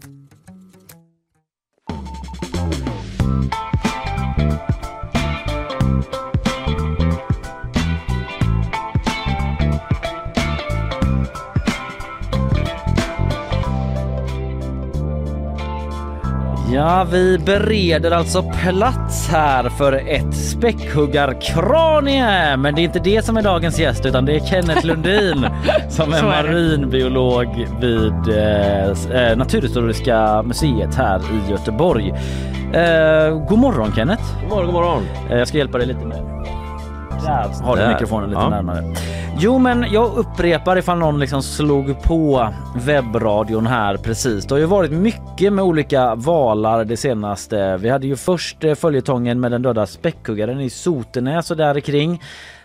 Ja, vi bereder alltså plats här för ett späckhuggarkranie. Men det är inte det som är dagens gäst utan det är Kenneth Lundin som är marinbiolog vid eh, eh, Naturhistoriska museet här i Göteborg. Eh, god morgon Kenneth. God morgon, god morgon. Eh, jag ska hjälpa dig lite med där har du mikrofonen lite Ja. närmare. Jo men jag upprepar ifall någon liksom slog på webbradion här precis. Det har ju varit mycket med olika valar det senaste. Vi hade ju först eh, följetongen med den döda späckhuggaren i Sotenäs och där kring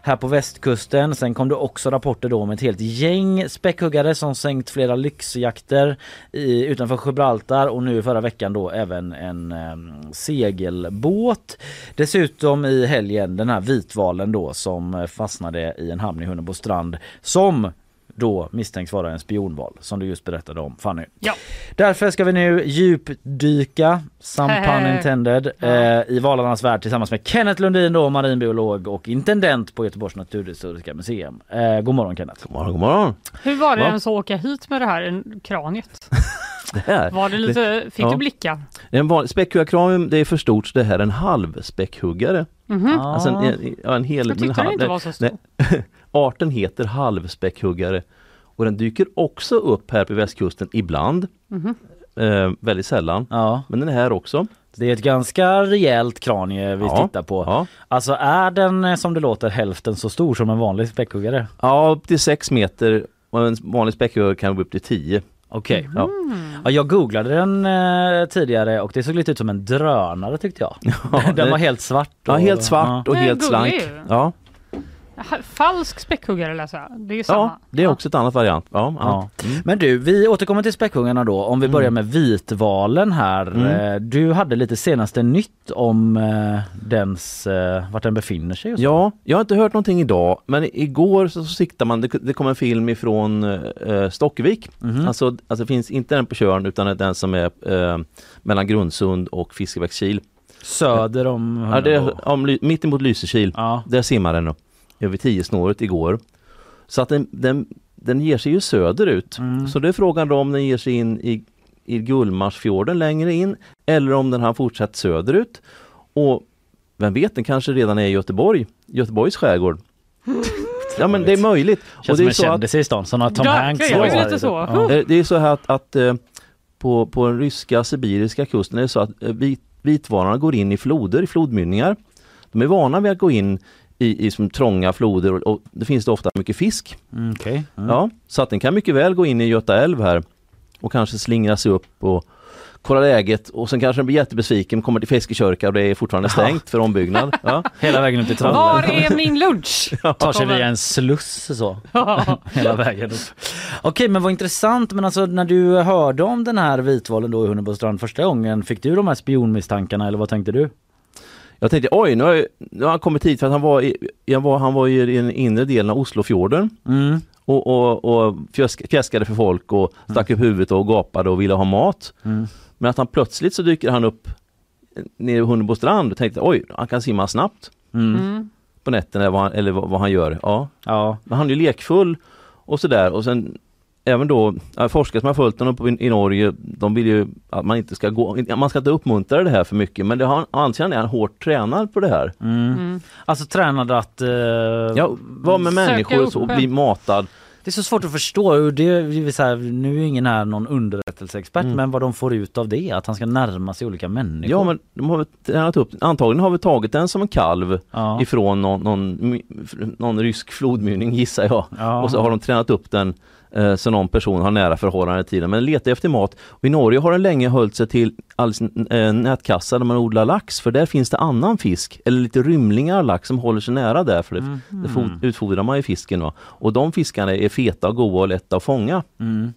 här på västkusten. Sen kom det också rapporter då om ett helt gäng späckhuggare som sänkt flera lyxjakter i, utanför Gibraltar och nu förra veckan då även en eh, segelbåt. Dessutom i helgen den här vitvalen då som fastnade i en hamn i Hunnebostrand som då misstänks vara en spionval som du just berättade om Fanny. Ja. Därför ska vi nu djupdyka, some pun intended, eh, i valarnas värld tillsammans med Kenneth Lundin då, marinbiolog och intendent på Göteborgs naturhistoriska museum. Eh, god morgon Kenneth. God morgon, god morgon. Hur var det ens att åka hit med det här en- kraniet? Det här. Var det lite, fick ja. du blicka? En vanlig späckhuggarkranium, det är för stort så det här är en halv späckhuggare. Mhm. Alltså en, en, ja, en hel... Jag tyckte en den halv- inte var så stor. Arten heter halvspäckhuggare och den dyker också upp här på västkusten ibland. Mhm. Eh, väldigt sällan. Ja. Men den är här också. Det är ett ganska rejält kranie vi Ja. tittar på. Ja. Alltså är den eh, som det låter hälften så stor som en vanlig späckhuggare? ja, upp till 6 meter och en vanlig späckhuggare kan gå upp till 10. Okej. Ja. Ja, jag googlade den eh, tidigare och det såg lite ut som en drönare tyckte jag. den det- var helt svart. Ja, och- helt svart och helt slank. Ja, Falsk späckhuggare läser jag. Det är ju samma. ja, det är också ett annat variant. Ja, ja. Ja. Men du, vi återkommer till späckhuggarna då. Om vi börjar Mm. med vitvalen här. Mm. Eh, Du hade lite senaste nytt om eh, dens, eh, vart den befinner sig och så. Ja, jag har inte hört någonting idag men igår så siktar man, det, det kom en film ifrån eh, Stockvik. Mhm. Alltså, alltså det finns inte den på Tjörn utan den som är eh, mellan Grundsund och Fiskebäckskil. Söder om Ja, det är, om, Ly- mitt emot Lysekil, Ja. där simmar den då, över 10 snåret igår. Så att den, den, den ger sig ju söderut. Mm. Så det är frågan då om den ger sig in i, i Gullmarsfjorden längre in eller om den har fortsatt söderut. Och vem vet, den kanske redan är i Göteborg, Göteborgs skärgård. Ja men det är möjligt. Känns och det som är en så att, kändis i stan, som har Tom Ja, Hanks. det ju här. lite så. Ja. Det är så här att, att eh, på, på den ryska sibiriska kusten är det så att eh, vit, vitvalarna går in i floder, i flodmynningar. De är vana vid att gå in i, i som trånga floder och, och det finns det ofta mycket fisk. Mm, Okej. Mm. Ja, så att den kan mycket väl gå in i Göta älv här och kanske slingra sig upp och kolla läget och sen kanske den blir jättebesviken, kommer till Fiskekörka och det är fortfarande stängt för ombyggnad. Ja. Hela vägen upp till Var Trollhättan. är min lunch? Tar sig via en sluss så. Hela vägen upp. Okej men vad intressant men alltså när du hörde om den här vitvalen då i Hunnebostrand första gången fick du de här spionmisstankarna eller vad tänkte du? Jag tänkte oj, nu har, jag, nu har han kommit hit för att han var, i, jag var, han var i den inre delen av Oslofjorden Mm. och, och, och fjäsk, fjäskade för folk och stack upp huvudet och gapade och ville ha mat. Mm. Men att han plötsligt så dyker han upp nere i Hunnebo strand och tänkte oj, han kan simma snabbt Mm. Mm. på nätterna eller vad han, eller vad, vad han gör. Ja, Ja. men han är ju lekfull och sådär och sen även då forskare som har följt honom i Norge, de vill ju att man inte ska gå, man ska inte uppmuntra det här för mycket men det har, antagligen är han hårt tränad på det här. Mm. Mm. Alltså tränade att... eh, Ja, vara med människor upp så, och bli matad. Det är så svårt att förstå. Och Det är så här, nu är ingen här någon underrättelseexpert Mm. men vad de får ut av det, att han ska närma sig olika människor. Ja men de har tränat upp, antagligen har vi tagit den som en kalv ja. ifrån någon, någon, någon rysk flodmynning gissar jag. Ja. Och så har de tränat upp den eh, så någon person har nära förhållande till den. Men letar efter mat. Och I Norge har den länge hållit sig till alldeles, eh, nätkassa där man odlar lax för där finns det annan fisk eller lite rymlingar av lax som håller sig nära där för det, Mm. det fo- utfodrar man ju fisken. Va? Och de fiskarna är feta och goda och lätta att fånga. Mm.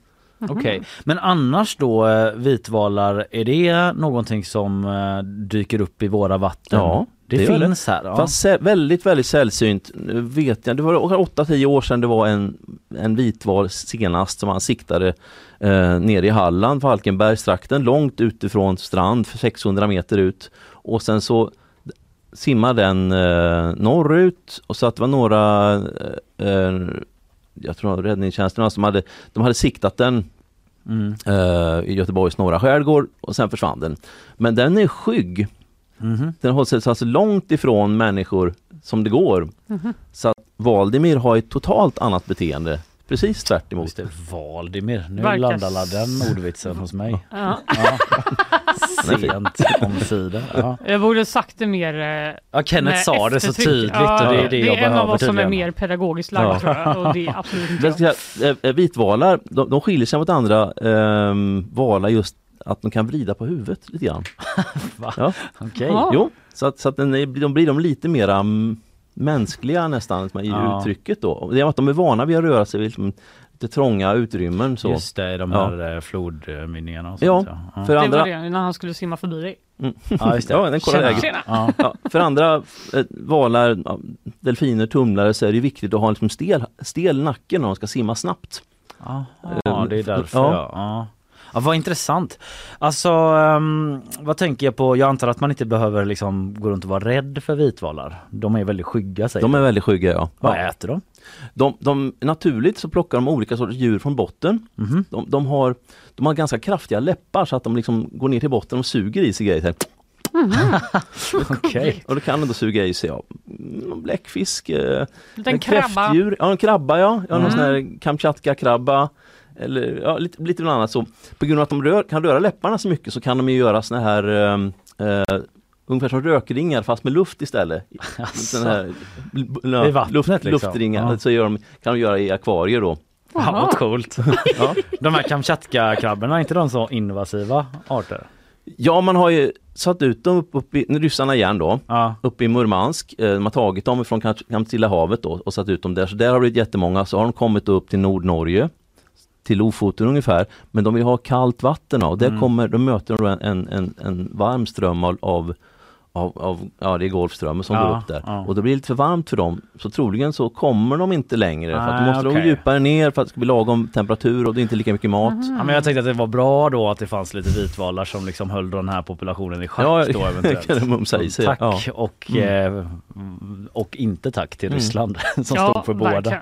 Okej, men annars då eh, vitvalar, är det någonting som eh, dyker upp i våra vatten? Ja, det, det finns här. Ja. Fast väldigt, väldigt sällsynt. Nu vet jag, det var 8-10 år sedan det var en, en vitval senast som han siktade eh, nere i Halland, Falkenbergstrakten, långt utifrån strand, för 600 meter ut. Och sen så simmar den eh, norrut och så att det var några eh, eh, jag tror räddningstjänsterna som hade, de hade siktat den Mm. eh, i Göteborgs norra skärgård och sen försvann den. Men den är skygg. Mhm. Den håller sig så alltså långt ifrån människor som det går. Mhm. Så att Valdimir har ett totalt annat beteende. Precis tvärt emot. Just det, Valdimir. Nu Verkar landar la den ordvitsen hos mig. Ja. Sent omsider. Ja. Jag borde sagt det mer eh, Ja, Kenneth sa det så tydligt Ja, och det är det, jag är en av behöver oss som är mer pedagogiskt lagd Ja. tror jag och det är absolut inte Jag jag. ska säga, eh, eh, vitvalar, de, de skiljer sig mot andra ehm, valar just att de kan vrida på huvudet lite grann. Va? Ja. Okej. Ja. Jo, så att, så att den är, de blir de lite mera mm, mänskliga nästan i Ja. uttrycket då. Det är att de är vana vid att röra sig i liksom, lite trånga utrymmen. Så. Just det, de Ja. här eh, flodmynningarna och Ja, sånt. Ja, För Det andra, var det när han skulle simma förbi dig. ja just det. Ja, den läget. Tjena! Ja. ja, för andra eh, valar, ja, delfiner, tumlare så är det viktigt att ha en liksom stel, stel nacke när de ska simma snabbt. Ja, ja, det är därför Ja. Ja. vad intressant. Alltså, ehm, vad tänker jag på? Jag antar att man inte behöver liksom gå runt och vara rädd för vitvalar. De är väldigt skygga säger De är väldigt skygga ja. Vad ja. äter de? De, de, naturligt så plockar de olika sorters djur från botten. Mhm. De, de, har, de har ganska kraftiga läppar så att de liksom går ner till botten och suger i sig grejer. här. Okej. Och då kan de då suga i sig ja, mm, bläckfisk, eh, en krabba. kräftdjur, ja en krabba ja, ja någon Mm. sån här Kamchatka-krabba. Eller ja, lite, lite bland annat så. På grund av att de rör, kan röra läpparna så mycket så kan de ju göra såna här ehm, eh, Ungefär som rökringar fast med luft istället. Sån här, I vattnet luft, liksom. Luftringar Ja. så gör de, kan de göra i akvarier då. Ja, vad coolt. Ja. De här Kamchatka-krabborna, är inte de så invasiva arter? Ja, man har ju satt ut dem upp, upp i, ryssarna igen då, Ja. uppe i Murmansk. Eh, De har tagit dem från Kam- Kamtilla havet då och satt ut dem där. Så där har det blivit jättemånga. Så har de kommit upp till Nordnorge, till Lofoten ungefär. Men de vill ha kallt vatten och där Mm. kommer, då möter de en, en, en, varm ström av, av av, av, ja det är Golfströmmen som Ja, går upp där. ja. Och då blir det lite för varmt för dem. Så troligen så kommer de inte längre. för att de måste gå djupare ner för att det ska bli lagom temperatur och det är inte lika mycket mat. Ja, men jag tänkte att det var bra då att det fanns lite vitvalar som liksom höll den här populationen i schack Ja, då eventuellt. kan det mumsa i sig. Tack Ja. och, Mm. eh, och inte tack till Mm. Ryssland som Ja, stod för båda.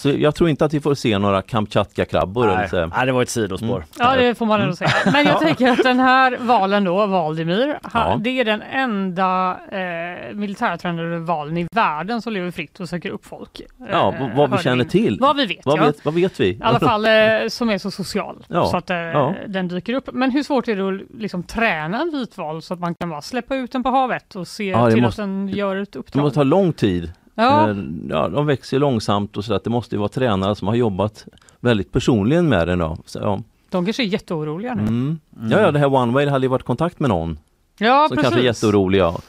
Så jag tror inte att vi får se några Kamchatka-krabbor. eller Nej, så. nej, det var ett sidospår. Mm. Ja det får man ändå säga. Men jag tänker att den här valen då, Valdimir, Ja. det är den enda eh, militärtränade valen i världen som lever fritt och söker upp folk. Ja, Eh, vad- vi känner vi. till. Vad vi vet Vad, ja. vet, vad vet vi? I alla fall eh, som är så social Ja, så att eh, ja. den dyker upp. Men hur svårt är det att liksom, träna en vitval så att man kan bara släppa ut den på havet och se Ja, det till måste- att den gör ett Det uppdrag? måste ta lång tid. Ja, Ja, de växer långsamt och så att det måste ju vara tränare som har jobbat väldigt personligen med den. Då. Så, ja. de kanske är jätteoroliga nu. Mm. Ja, ja, det här One Way hade ju varit i kontakt med någon Ja, som precis. kanske är jätteoroliga.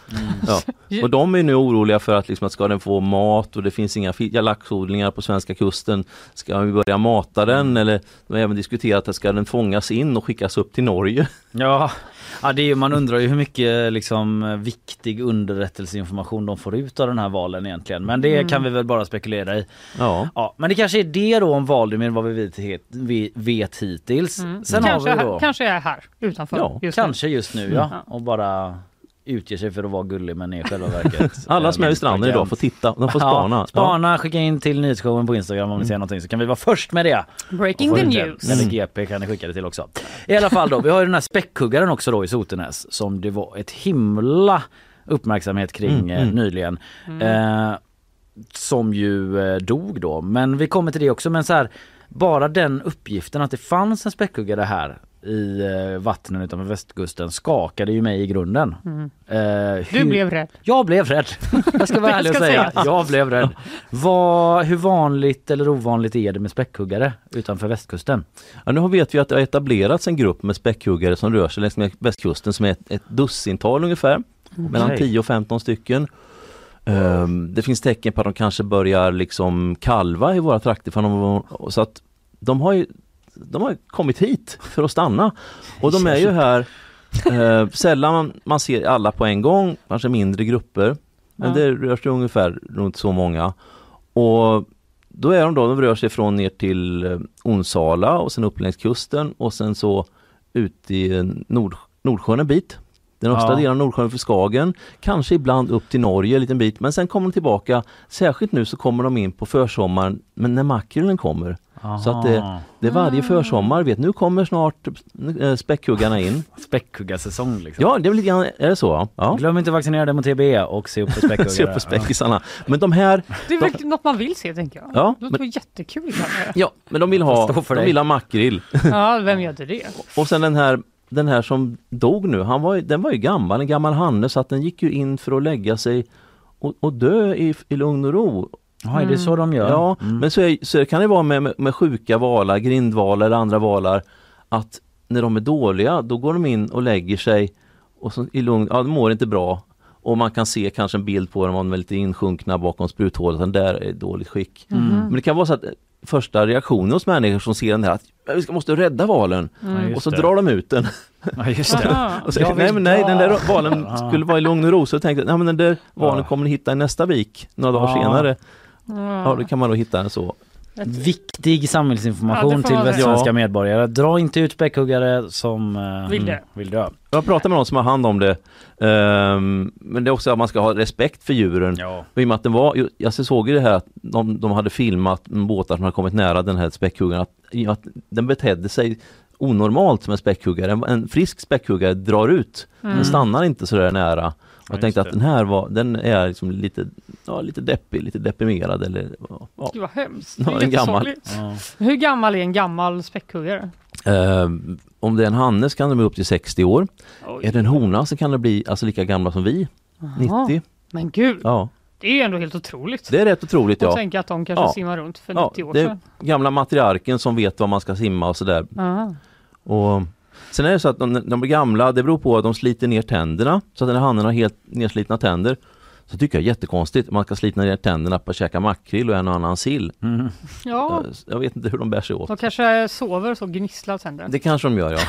Ja. Och de är nu oroliga för att, liksom, att ska den få mat och det finns inga laxodlingar på svenska kusten. Ska vi börja mata den eller de har även diskuterat att ska den fångas in och skickas upp till Norge? Ja, ja det är, man undrar ju hur mycket liksom, viktig underrättelseinformation de får ut av den här valen egentligen. Men det Mm. kan vi väl bara spekulera i. Ja. Ja, men det kanske är det då om Valdimir vad vi vet, vi vet hittills. Mm. Sen kanske, har vi då... kanske är här utanför. Ja, just nu. Kanske just nu ja. Och bara utger sig för att vara gullig men är i själva verket Alla som är vid stranden idag får titta, de får spana. Ja, spana, skicka in till nyhetsshowen på Instagram om ni ser någonting så kan vi vara först med det. Breaking the news. Eller GP kan ni skicka det till också. I alla fall då, vi har ju den här späckhuggaren också då i Sotenäs som det var ett himla uppmärksamhet kring Mm, eh, mm. nyligen. Eh, som ju eh, dog då. Men vi kommer till det också. Men så här, bara den uppgiften att det fanns en späckhuggare här i eh, vattnen utanför västkusten skakade ju mig i grunden. Mm. Eh, Du hur- blev rädd. jag blev rädd. Jag ska vara ärlig och säga. Jag blev rädd. Vad, hur vanligt eller ovanligt är det med späckhuggare utanför västkusten? Ja, nu vet vi att det har etablerats en grupp med späckhuggare som rör sig längs med västkusten som är ett, ett dussintal ungefär. Mellan Okej. 10 och 15 stycken. Ehm, det finns tecken på att de kanske börjar liksom kalva i våra trakter. För de, så att de har ju de har kommit hit för att stanna. Och de är ju här eh, sällan man, ser alla på en gång, kanske mindre grupper. Men Ja. det rör sig ungefär runt så många. Och då är de då, de rör sig från ner till eh, Onsala och sen upp längs kusten och sen så ut i eh, Nord, Nordsjön en bit. Den östra Ja. delen av Nordsjön för Skagen, kanske ibland upp till Norge en liten bit men sen kommer de tillbaka. Särskilt nu så kommer de in på försommaren men när makrillen kommer. Så att det, det är varje försommar, vet nu kommer snart eh, späckhuggarna in. Späckhuggarsäsong liksom. Ja, det är väl lite grann, är det så? Ja. Glöm inte att vaccinera dig mot TB och se upp för späckhuggare. Se på späckisarna. Men de här, Det är väl något man vill se tänker jag. Ja, det låter jättekul. kanske. ja, men de vill ha, för de vill ha makrill. Ja, vem gör inte det? Och sen den här den här som dog nu, han var, den var ju gammal, en gammal hanne så att den gick ju in för att lägga sig och, och dö i, i lugn och ro. Ja, är det så de gör? Ja, Mm. men så, är, så kan det vara med, med, med sjuka valar, grindvalar eller andra valar att när de är dåliga då går de in och lägger sig och så i lugn, ja de mår inte bra och man kan se kanske en bild på dem om de är lite insjunkna bakom spruthålet, den där är i dåligt skick. Mm. Men det kan vara så att eh, första reaktionen hos människor som ser den här att "Ja, vi måste rädda valen just och så det. drar de ut den. Ja, just det. Och vill nej men nej, den där valen skulle vara i lugn och ro så jag tänkte nej men den där valen kommer ni hitta i nästa vik några dagar Ja. senare. Ja. Ja, då kan man då hitta så. Viktig samhällsinformation Ja, till västsvenska Ja. medborgare. Dra inte ut späckhuggare som eh, Vill dö. mm, vill dö. Jag pratar med någon som har hand om det. Ehm, men det är också att man ska ha respekt för djuren. Ja. Och i och med att den var, jag såg ju det här att de, de hade filmat båtar som hade kommit nära den här späckhuggaren. Att, att den betedde sig onormalt som en späckhuggare. En, en frisk späckhuggare drar ut. Den stannar inte så där nära. Ja, jag tänkte att den här var, den är liksom lite, ja, lite deppig, lite deprimerad eller ja. Gud vad hemskt. Ja, Det är en gammal. Ja. Hur gammal är en gammal späckhuggare? Ehm, om det är en hanne så kan de bli upp till 60 år. Oj. Är det en hona så kan det bli alltså lika gamla som vi. 90. Men gud, Ja, det är ju ändå helt otroligt. det är rätt otroligt Och ja. tänka att de kanske Ja. simmar runt för Ja, 90 år det är sedan. gamla matriarken som vet vad man ska simma och sådär. Aha. Och sen är det så att de, de blir gamla, det beror på att de sliter ner tänderna. Så att den här hannen har helt nerslitna tänder. Så tycker jag är jättekonstigt, man ska slita ner tänderna på att käka makrill och en och annan sill. Mm. Ja, Jag, jag vet inte hur de bär sig åt. de kanske sover så gnisslar tänder. Det kanske de gör ja.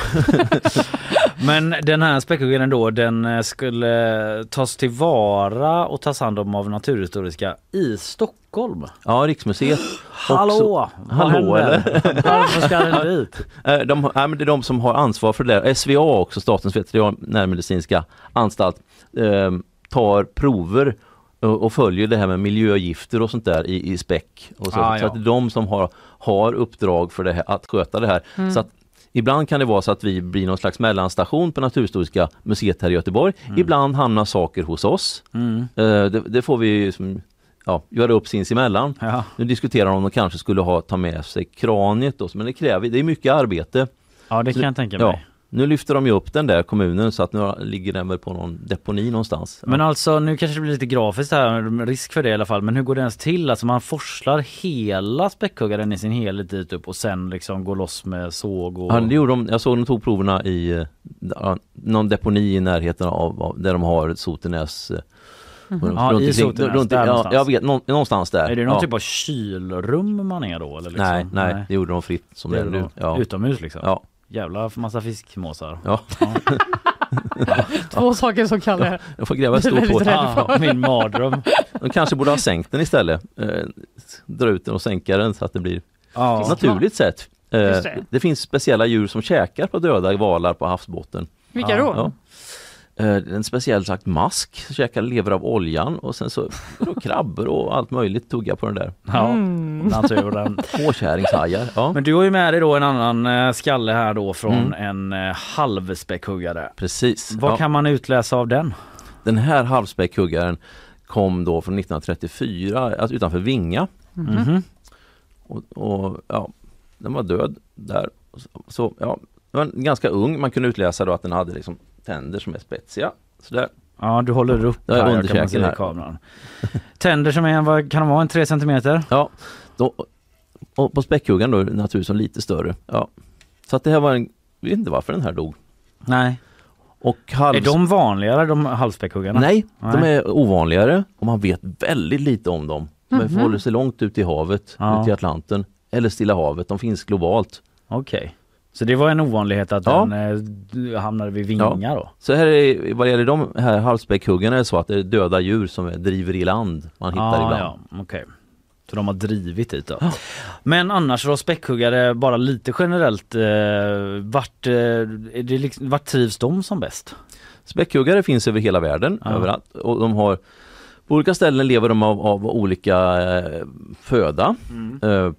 Men den här späckhuggaren då, den eh, skulle tas tillvara och tas hand om av Naturhistoriska i Stockholm. Ja, Riksmuseet. Hallå! Vad Hallå, händer? Varför ska den dit? Eh, De, nej, men det är de som har ansvar för det där. SVA också, Statens veterinärmedicinska anstalt, eh, tar prover och, följer det här med miljögifter och sånt där i, i späck. Och så, Ah, så ja. att det är de som har, har uppdrag för det här, att sköta det här. Så att Ibland kan det vara så att vi blir någon slags mellanstation på Naturhistoriska museet här i Göteborg. Ibland hamnar saker hos oss. Mm. Eh, det, det får vi som, ja, göra upp sinsemellan. Ja. Nu diskuterar de om de kanske skulle ha ta med sig kraniet då, men det kräver, det är mycket arbete. ja, det kan jag tänka Ja, mig. Nu lyfter de ju upp den där kommunen så att nu ligger den väl på någon deponi någonstans. Men alltså nu kanske det blir lite grafiskt här, risk för det i alla fall. Men hur går det ens till? Alltså man forslar hela späckhuggaren i sin helhet dit upp och sen liksom går loss med såg och... Ja, det gjorde de, jag såg de tog proverna i eh, ja, någon deponi i närheten av, av där de har Sotenäs. runt- Ja, runt i Sotenäs, runt, där ja, någonstans. jag vet, nå- någonstans där. Är det någon ja. typ av kylrum man är då? Eller liksom? nej, nej, det gjorde de fritt som det är nu. Ja. Utomhus liksom? Ja. Jävla massa fiskmåsar. Ja, Två saker som Kalle jag får gräva väldigt hål. rädd. Ah, min mardröm. De kanske borde ha sänkt den istället. Eh, dra ut den och sänka den så att det blir Ja. naturligt sätt. Eh, det. det. finns speciella djur som käkar på döda valar på havsbotten. Vilka Ja, då? Ja. Eh, En speciell slags mask, käkar lever av oljan och sen så då krabbor och allt möjligt tugga på den där. Ja, Mm. naturen. Påkärringshajar. Ja, Men du har ju med dig då en annan eh, skalle här då från Mm. en eh, halvspäckhuggare. precis. Vad Ja. kan man utläsa av den? Den här halvspäckhuggaren kom då från 1934 alltså utanför Vinga. Mhm. Och, och ja, den var död där. Så ja, den var ganska ung. Man kunde utläsa då att den hade liksom tänder som är spetsiga. Sådär. Ja, du håller upp Det är här kan man se i här. kameran. Tänder som är, en- vad kan de vara, en 3 centimeter? Ja, då, och på späckhuggaren då naturligtvis lite större. Ja. Så att det här var en, jag vet inte varför den här dog. Nej. Och halv... Är de vanligare de halvspäckhuggarna? Nej, de Nej. är ovanligare och man vet väldigt lite om dem. De Mhm. håller sig långt ut i havet, Ja. ut i Atlanten eller Stilla havet. De finns globalt. Okej. Så det var en ovanlighet att Ja. den eh, hamnade vid Vinga då? Så här är, vad gäller de här halvspäckhuggarna är det så att det är döda djur som driver i land. Man hittar Ah, ibland. ja, okej. Så de har drivit dit då. Men annars då späckhuggare, bara lite generellt, eh, vart, eh, liksom, vart trivs de som bäst? Späckhuggare finns över hela världen, Ja. överallt. Och de har, på olika ställen lever de av, av olika eh, föda. Mm. Eh,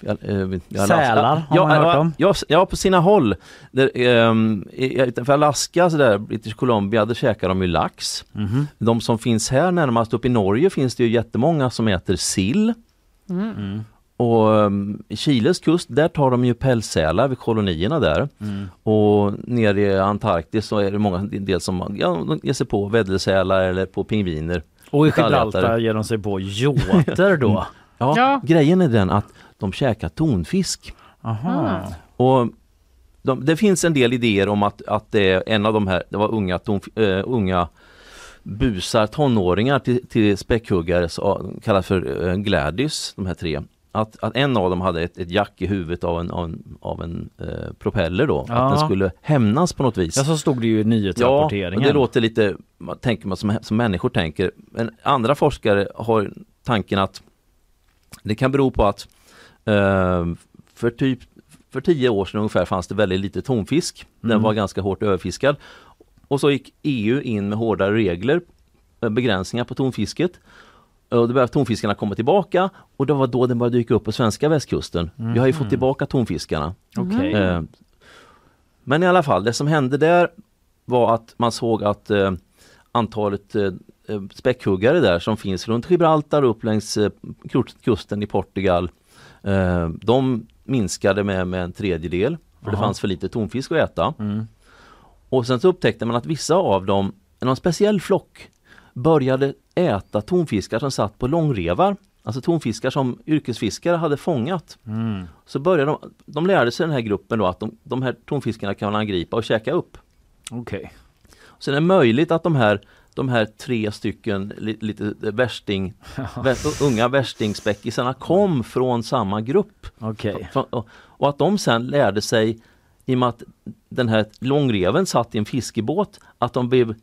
f- eh, jag, jag Sälar har man hört om. Ja, ja, på sina håll. Där, ehm, i- utanför Alaska, så där, British Columbia, där käkar de ju lax. Mhm. De som finns här närmast upp i Norge finns det ju jättemånga som äter sill. Mm. Och um, i Chiles kust, där tar de ju pälssälar vid kolonierna där. Mm. Och nere i Antarktis så är det många del som ja, de ger sig på vädersälar eller på pingviner. Och i. Gibraltar ger de sig på jåter då. Ja, Ja. grejen är den att de käkar tonfisk. Aha. Och de, det finns en del idéer om att, att det är en av de här, det var unga, tonf, eh, unga busar, tonåringar till, till späckhuggare, kallas för eh, Gladys, de här tre. Att, att en av dem hade ett, ett jack i huvudet av en, av en, av en eh, propeller då, Ja. att den skulle hämnas på något vis. Ja så stod det ju i Ja, nyhetsrapporteringen. och det låter lite, tänker man som, som människor tänker. Men andra forskare har tanken att det kan bero på att eh, för typ för tio år sedan ungefär fanns det väldigt lite tonfisk. Den Mm. var ganska hårt överfiskad. Och så gick EU in med hårdare regler, eh, begränsningar på tonfisket. Och då började tonfiskarna komma tillbaka och det var då den började dyka upp på svenska västkusten. Vi har ju fått tillbaka tonfiskarna. Okej. Eh, Men i alla fall, det som hände där var att man såg att eh, antalet eh, späckhuggare där som finns runt Gibraltar upp längs eh, kust- kusten i Portugal eh, de minskade med, med en tredjedel för det Aha. fanns för lite tonfisk att äta. Mm. Och sen så upptäckte man att vissa av dem, någon speciell flock, började äta tonfiskar som satt på långrevar. Alltså tonfiskar som yrkesfiskare hade fångat. Mm. Så började de, de lärde sig den här gruppen då att de, de här tonfiskarna kan man angripa och käka upp. Okej. Så det är möjligt att de här, de här tre stycken li, lite värsting, vä- unga värstingspäckisarna kom från samma grupp. Från- Och, att de sen lärde sig, i och med att den här långreven satt i en fiskebåt, att de blev,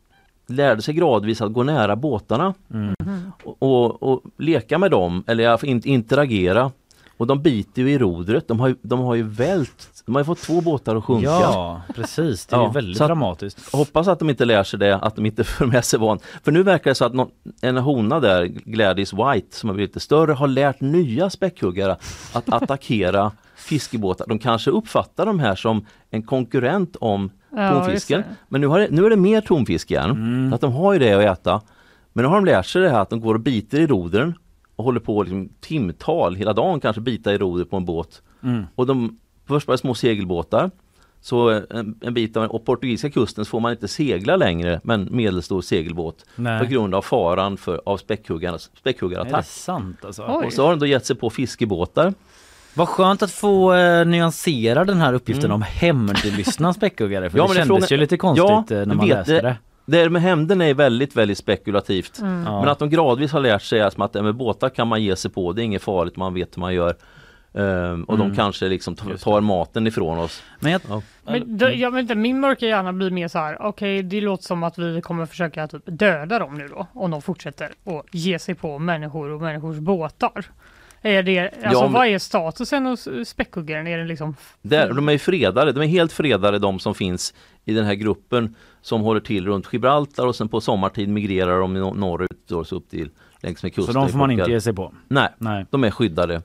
lärde sig gradvis att gå nära båtarna Mm. och, och, och leka med dem, eller interagera. Och de biter ju i rodret, de har de har ju vält, de har ju fått två båtar att sjunka. Ja precis, det är Ja, ju väldigt att- dramatiskt. Hoppas att de inte lär sig det, att de inte för med sig van. För nu verkar det så att någon, en hona där, Gladys White, som har blivit lite större, har lärt nya späckhuggare att attackera fiskebåtar. De kanske uppfattar de här som en konkurrent om Ja, tonfisken. Men nu, har det, nu är det mer tonfisk igen. Mm. Att de har ju det att äta. Men nu har de lärt sig det här att de går och biter i rodren och håller på liksom timtal, hela dagen kanske bita i rodret på en båt. Mm. Och de, först var det små segelbåtar. Så eh, en, en bit av, och portugisiska kusten så får man inte segla längre med en medelstor segelbåt Nej. på grund av faran för, av späckhuggarnas Är det späckhuggarattack. sant alltså? Oj. Och så har de då gett sig på fiskebåtar. Vad skönt att få eh, nyansera den här uppgiften Mm. om hämndlystna späckhuggare för Ja, det men det är kändes frågan- ju lite konstigt Ja, eh, när man vet läste det. det. Det här med hämnden är väldigt, väldigt spekulativt. Mm. Ja. Men att de gradvis har lärt sig att, med båtar kan man ge sig på, det är inget farligt, man vet hur man gör. Ehm, och Mm. de kanske liksom tar, maten ifrån oss. Men jag, Ja. Men det, jag vet inte, min mörka hjärna blir mer så här, okej det låter som att vi kommer försöka typ döda dem nu då, om de fortsätter att ge sig på människor och människors båtar. Är det, alltså men- vad är statusen hos späckhuggaren? Är det liksom... Där, de är ju fredade, de är helt fredade de som finns i den här gruppen som håller till runt Gibraltar och sen på sommartid migrerar de nor- norrut då, så upp till längs med kusten. så de får man inte ge sig på? Nej, Nej, de är skyddade.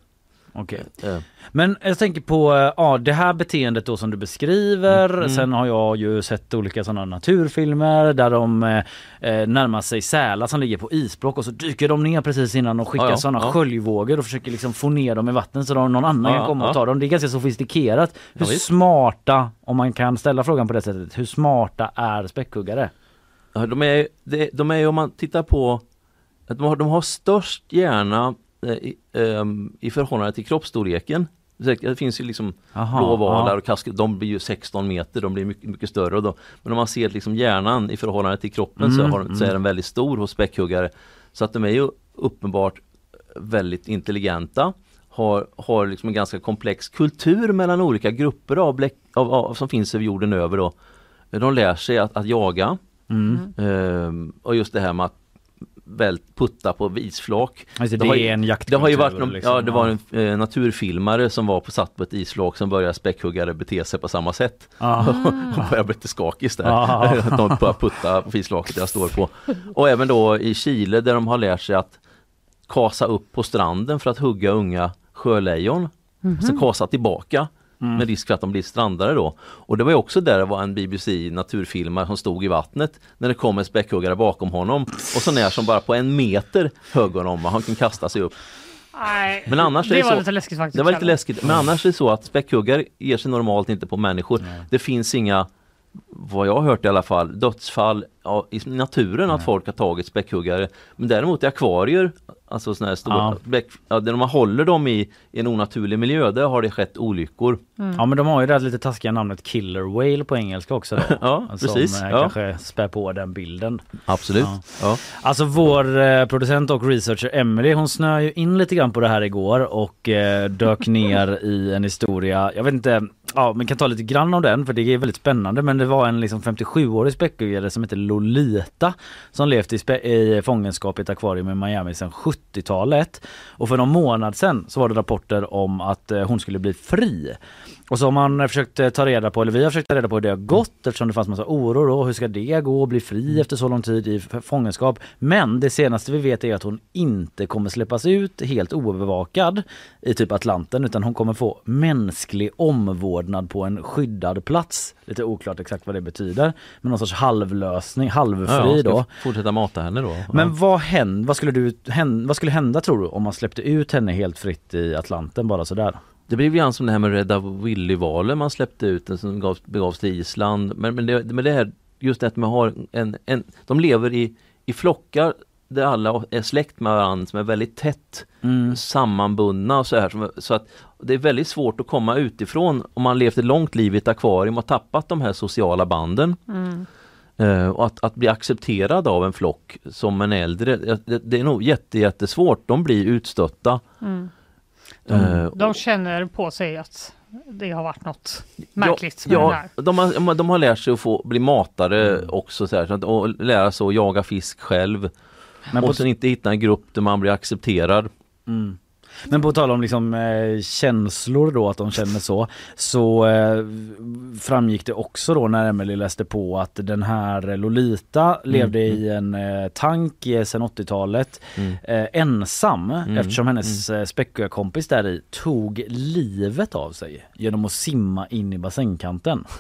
Okej. Eh, Men jag tänker på eh, ja, det här beteendet då som du beskriver. Mm. Sen har jag ju sett olika sådana naturfilmer där de eh, eh, närmar sig sälar som ligger på isblock och så dyker de ner precis innan de skickar Ja, ja, sådana ja. sköljvågor och försöker liksom få ner dem i vattnet så någon annan Ja, kan komma och ta dem. Det är ganska sofistikerat. Hur smarta, om man kan ställa frågan på det sättet, hur smarta är späckhuggare? De, är, de, är om man tittar på att de har, de har störst hjärna i, ehm, i förhållande till kroppsstorleken. Det finns ju liksom Aha, blåvalar och kask, de blir ju 16 meter, de blir mycket, mycket större. Då, men om man ser liksom hjärnan i förhållande till kroppen så, Mm, har, de- så är mm. den väldigt stor hos späckhuggare. Så att de är ju uppenbart väldigt intelligenta. Har, har liksom en ganska komplex kultur mellan olika grupper av, bläck, av, av som finns över jorden över. Då. De lär sig att, att jaga. Mm. Ehm, och just det här med att putta på isflak. Alltså, Det det, har ju- en Det har ju varit någon, liksom. ja, det var en eh, naturfilmare som var på, satt på ett isflak som började späckhuggare bete sig på samma sätt. Ja. och började bli lite skakis där. Ah. Att de börjar putta på islaket jag står på. Och även då i Chile där de har lärt sig att kasa upp på stranden för att hugga unga sjölejon. Alltså kasa tillbaka med risk för att de blir strandade då. Och det var ju också där det var en BBC naturfilmare som stod i vattnet när det kom en späckhuggare bakom honom och så när som bara på en meter högg honom och han kan kasta sig upp. Nej, Men annars är det det var så- lite läskigt faktiskt. Det var lite läskigt. Men annars är det så att späckhuggare ger sig normalt inte på människor. Det finns inga, vad jag har hört i alla fall, dödsfall ja, i naturen att folk har tagit späckhuggare. Men däremot i akvarier, alltså sådana här stora, Ja. bäck, ja, där man håller dem i, i en onaturlig miljö, där har det skett olyckor. Ja men de har ju det här lite taskiga namnet Killer Whale på engelska också då. Ja, precis. Som eh, Ja. kanske spär på den bilden. Absolut. Ja. Ja. Alltså vår eh, producent och researcher Emily hon snöar ju in lite grann på det här igår och eh, dök ner i en historia. Jag vet inte, ja men kan ta lite grann om den för det är väldigt spännande men det var en liksom 57-årig späckhuggare som heter Lolita som levt i, i fångenskap i ett akvarium i Miami sedan 70-talet. Och för någon månad sedan så var det rapporter om att eh, hon skulle bli fri. Och så har man försökt eh, ta reda på, eller vi har försökt ta reda på hur det har gått eftersom det fanns massa oro då. Hur ska det gå att bli fri efter så lång tid i fångenskap? Men det senaste vi vet är att hon inte kommer släppas ut helt oövervakad i typ Atlanten utan hon kommer få mänsklig omvårdnad på en skyddad plats. Lite oklart exakt vad det betyder. Men någon sorts halvlösning, halvfri Ja, då. fortsätta mata henne då. Men ja. vad, händer, vad, skulle du, hän, vad skulle hända tror du om man släppte ut henne helt fritt i Atlanten bara sådär? Det blev grann som det här med Rädda Willy-valen man släppte ut, den som gavs, begavs till Island. Men, men, det, men det här, just det att man har en, en, de lever i, i flockar där alla är släkt med varandra som är väldigt tätt Mm. sammanbundna och så här. Så att det är väldigt svårt att komma utifrån om man levt ett långt liv i ett akvarium och tappat de här sociala banden. Mm. Eh, och att, att bli accepterad av en flock som en äldre, det, det är nog jätte, jättesvårt. De blir utstötta. Mm. Eh, De känner på sig att det har varit något märkligt med ja, den här. ja, de, har, de har lärt sig att få bli matade också så här, och lära sig att jaga fisk själv. Men och sen inte hitta en grupp där man blir accepterad. mm. Men på tal om liksom, eh, känslor då, att de känner så, så eh, framgick det också då när Emily läste på att den här Lolita levde i en eh, tank eh, sedan 80-talet Mm. eh, ensam Mm. eftersom hennes mm. späckhuggare-kompis där i tog livet av sig genom att simma in i bassängkanten.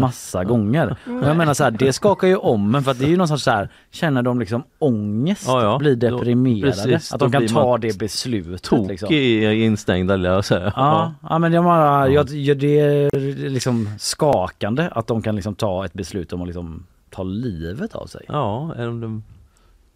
Massa gånger. Och jag menar så här, det skakar ju om men för att det är ju någon sorts så här, känner de liksom ångest, Ja, ja. blir Då- deprimerade, precis, att då de kan ta det beslutet. Tokig Liksom. instängda vill jag säga. Ja, ja men jag menar, jag, jag, det är liksom skakande att de kan liksom ta ett beslut om att liksom ta livet av sig. Ja, eller om de,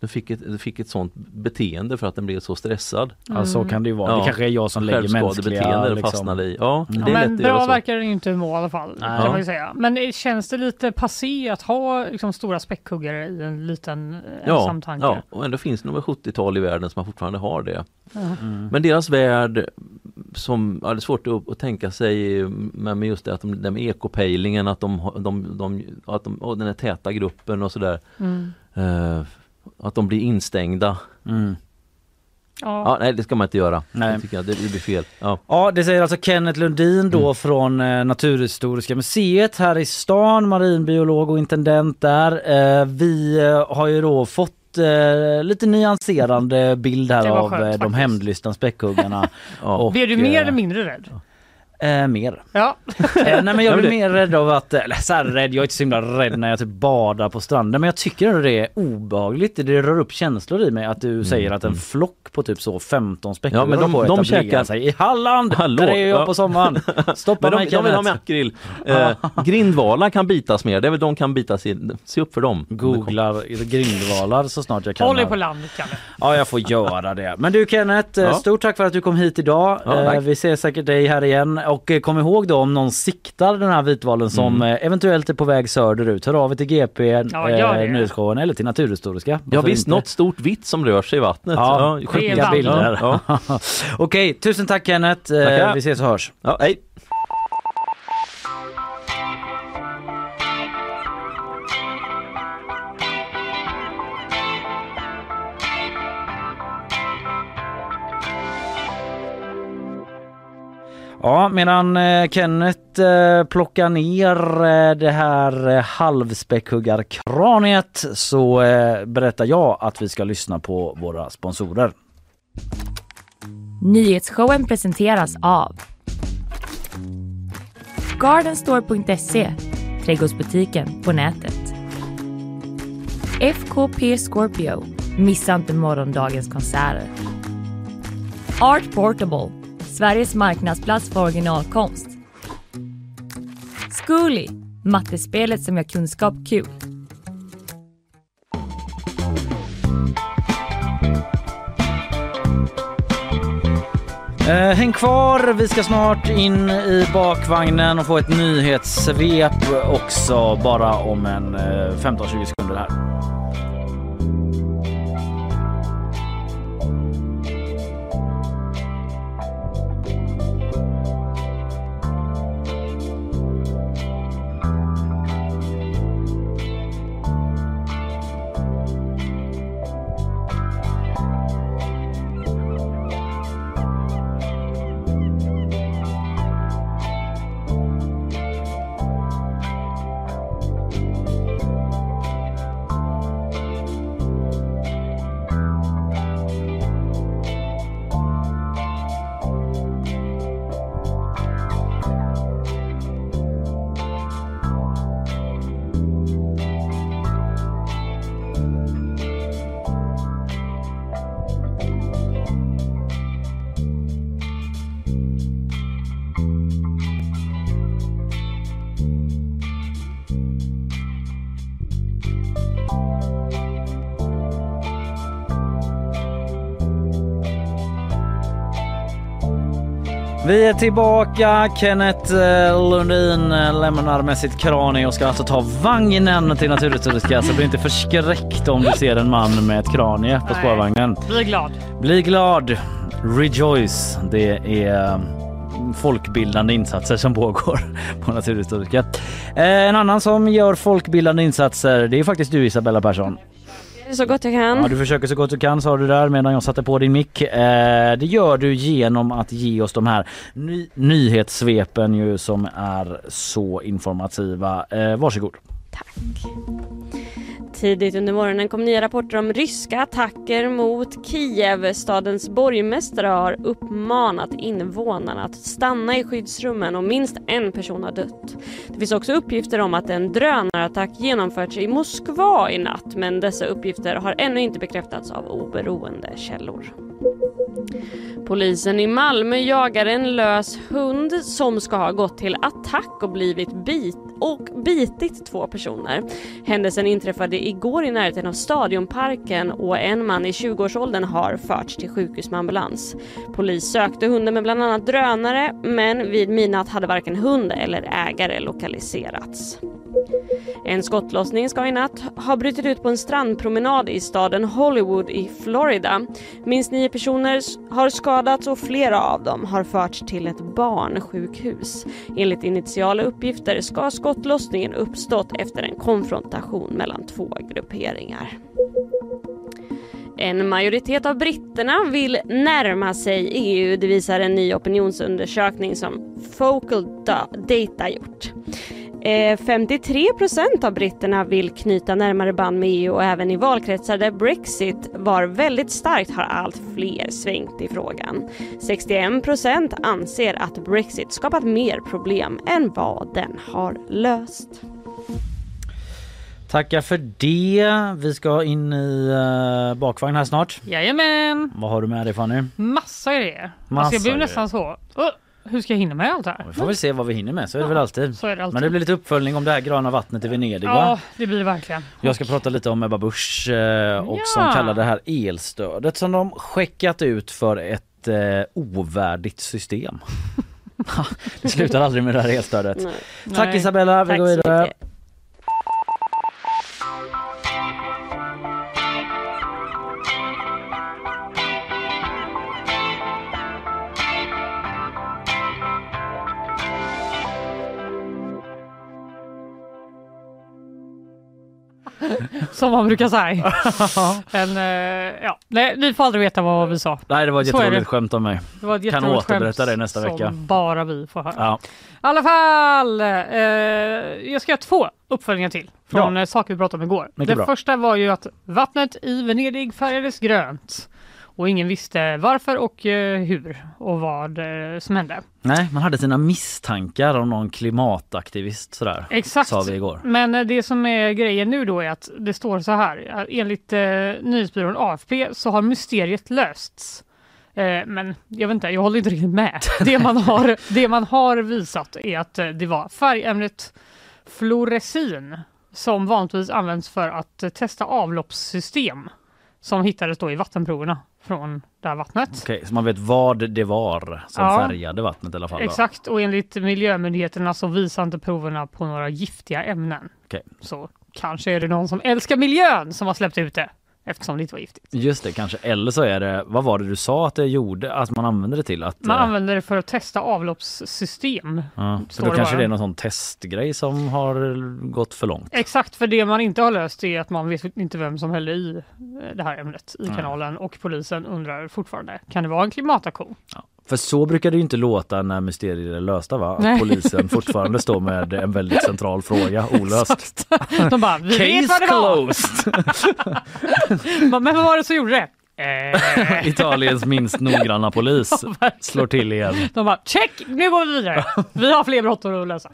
de, fick ett, de fick ett sånt beteende för att den blev så stressad. Ja, så kan det ju vara. Det kanske är jag som lägger mänskliga... Självskadebeteende Liksom. fastnade i. Ja, Ja, det är men bra så. verkar det ju inte vara i alla fall. Nej. Kan man säga. Men känns det lite passé att ha liksom, stora späckhuggare i en liten eh, Ja, ensam tanke? ja, och ändå finns det nog 70-tal i världen som fortfarande har det. Mm. Men deras värld som, ja, det är svårt att, att tänka sig med, med just det att de, med ekopejlingen, att de, de, de, att de, och den här täta gruppen och sådär. Mm. Eh, att de blir instängda. Mm. Ja. Ja, nej det ska man inte göra. Nej. Det, tycker jag, det, det blir fel. Ja. Ja, det säger alltså Kenneth Lundin då Mm. från eh, Naturhistoriska museet här i stan, marinbiolog och intendent där. Eh, vi eh, har ju då fått lite nyanserande bild här av skönt, eh, de hämndlystna späckhuggarna. Ja. Och, Blir du mer eller mindre rädd? Eh, mer. Ja. Eh, nej men jag blir mer rädd av att, eller så här rädd, jag är inte så himla rädd när jag typ badar på stranden men jag tycker ändå det är obehagligt. Det rör upp känslor i mig att du säger att en flock på typ så 15 späckhuggare Mm, Ja, men de- de etablera käkar- sig i Halland! Hallå, Där är jag ja. på sommaren! Stoppa Men mig de, de vill ha makrill. Eh, grindvalar kan bitas mer, det är väl de kan bitas i. Se upp för dem. Googlar grindvalar så snart jag kan. Håll dig på landet Kalle. Ja jag får göra det. Men du Kenneth, eh, Ja. stort tack för att du kom hit idag. Ja, Eh. Vi ser säkert dig här igen. Och eh, kom ihåg då om någon siktar den här vitvalen som Mm. eh, eventuellt är på väg söderut. Hör av er till GP, Ja, eh, Nyhetsshowen eller till Naturhistoriska. Ja visst, inte? något stort vitt som rör sig i vattnet. Ja, skicka vandrar. bilder. Ja, ja. Okej, tusen tack Kenneth. Eh, Tackar. Vi ses och hörs. ja, hej. Ja, medan eh, Kenneth eh, plockar ner eh, det här halvspäckhuggarkraniet så berättar jag att vi ska lyssna på våra sponsorer. Nyhetsshowen presenteras av Gardenstore.se, trädgårdsbutiken på nätet. FKP Scorpio, missa inte morgondagens konserter. Art Portable, Sveriges marknadsplats för originalkonst. Zcooly, mattespelet som gör kunskap kul. Eh, häng kvar, vi ska snart in i bakvagnen och få ett nyhetssvep också bara om en eh, 15-20 sekunder här. Vi är tillbaka. Kenneth eh, Lundin eh, lämnar med sitt kranie och ska alltså ta vagnen till Naturhistoriska. Så bli inte förskräckt om du ser en man med ett kranie på spårvagnen. Bli glad. Bli glad. Rejoice. Det är eh, folkbildande insatser som pågår på Naturhistoriska. Eh, En annan som gör folkbildande insatser det är faktiskt du Isabella Persson. Så gott jag kan. Ja, du försöker så gott du kan sa du där medan jag satte på din mick. Eh, det gör du genom att ge oss de här ny- nyhetssvepen ju som är så informativa. Eh, varsågod. Tidigt under morgonen kom nya rapporter om ryska attacker mot Kiev. Stadens borgmästare har uppmanat invånarna att stanna i skyddsrummen och minst en person har dött. Det finns också uppgifter om att en drönarattack genomförts i Moskva i natt men dessa uppgifter har ännu inte bekräftats av oberoende källor. Polisen i Malmö jagar en lös hund som ska ha gått till attack och blivit bit och bitit två personer. Händelsen inträffade igår i närheten av Stadionparken och en man i 20-årsåldern har förts till sjukhus med ambulans. Polis sökte hunden med bland annat drönare men vid midnatt hade varken hund eller ägare lokaliserats. En skottlossning ska i natt ha brutit ut på en strandpromenad i staden Hollywood i Florida. Minst nio personer har skadats skadats och flera av dem har förts till ett barnsjukhus. Enligt initiala uppgifter ska skottlossningen uppstått efter en konfrontation mellan två grupperingar. En majoritet av britterna vill närma sig EU, det visar en ny opinionsundersökning som Focal Data gjort. Eh, 53 procent av britterna vill knyta närmare band med EU och även i valkretsar där Brexit var väldigt starkt har allt fler svängt i frågan. 61 procent anser att Brexit skapat mer problem än vad den har löst. Tackar för det. Vi ska in i uh, bakvagn här snart. Jajamän! Vad har du med dig Fanny? Massa grejer. Massa alltså jag blev grejer. nästan så. "Åh, hur ska jag hinna med allt det här? Vi får väl se vad vi hinner med, så är det väl alltid. Så är det alltid. Men det blir lite uppföljning om det här gröna vattnet i Venedig va? Ja, det blir det verkligen. Jag ska prata lite om Ebba Busch eh, och som Ja. kallar det här elstödet som de skickat ut för ett eh, ovärdigt system. det slutar aldrig med det här elstödet. Nej. Tack Nej. Isabella, vi Tack går så vidare. mycket. Som man brukar säga. Men, eh, ja. Nej, ni får aldrig veta vad vi sa. Nej det var ett Så är det. jätteroligt skämt av mig. Det var ett Kan jätteroligt återberätta skämt det nästa som vecka. bara vi får höra. Ja. I alla fall, eh, jag ska göra två uppföljningar till från Ja. eh, saker vi pratade om igår. Mycket det bra. första var ju att vattnet i Venedig färgades grönt. Och ingen visste varför och eh, hur och vad eh, som hände. Nej, man hade sina misstankar om någon klimataktivist sådär. Exakt. Sa vi igår. Men eh, det som är grejen nu då är att det står så här. Enligt eh, nyhetsbyrån AFP så har mysteriet lösts. Eh, men jag vet inte, jag håller inte riktigt med. Det man har, det man har visat är att det var färgämnet fluoresin som vanligtvis används för att testa avloppssystem som hittades då i vattenproverna från det här vattnet. Okej, så man vet vad det var som Ja. färgade vattnet i alla fall? då? Exakt, och enligt miljömyndigheterna så visar inte proverna på några giftiga ämnen. Okej. Så kanske är det någon som älskar miljön som har släppt ut det eftersom det inte var giftigt. Just det, kanske. Eller så är det, vad var det du sa att det gjorde, att man använde det till? Att, Man eh, använder det för att testa avloppssystem. ja, för då det kanske bara. det är någon sån testgrej som har gått för långt. Exakt, för det man inte har löst är att man vet inte vem som hällde i eh, det här ämnet i kanalen och polisen undrar fortfarande, kan det vara en klimataktion? För så brukar det ju inte låta när mysterier är lösta va? Att Nej. polisen fortfarande står med en väldigt central fråga olöst. De bara, vi vet vad Case det var! closed! Men vem var det som gjorde det? Italiens minst noggranna polis slår till igen. De bara, check, nu går vi vidare. Vi har fler brott att lösa.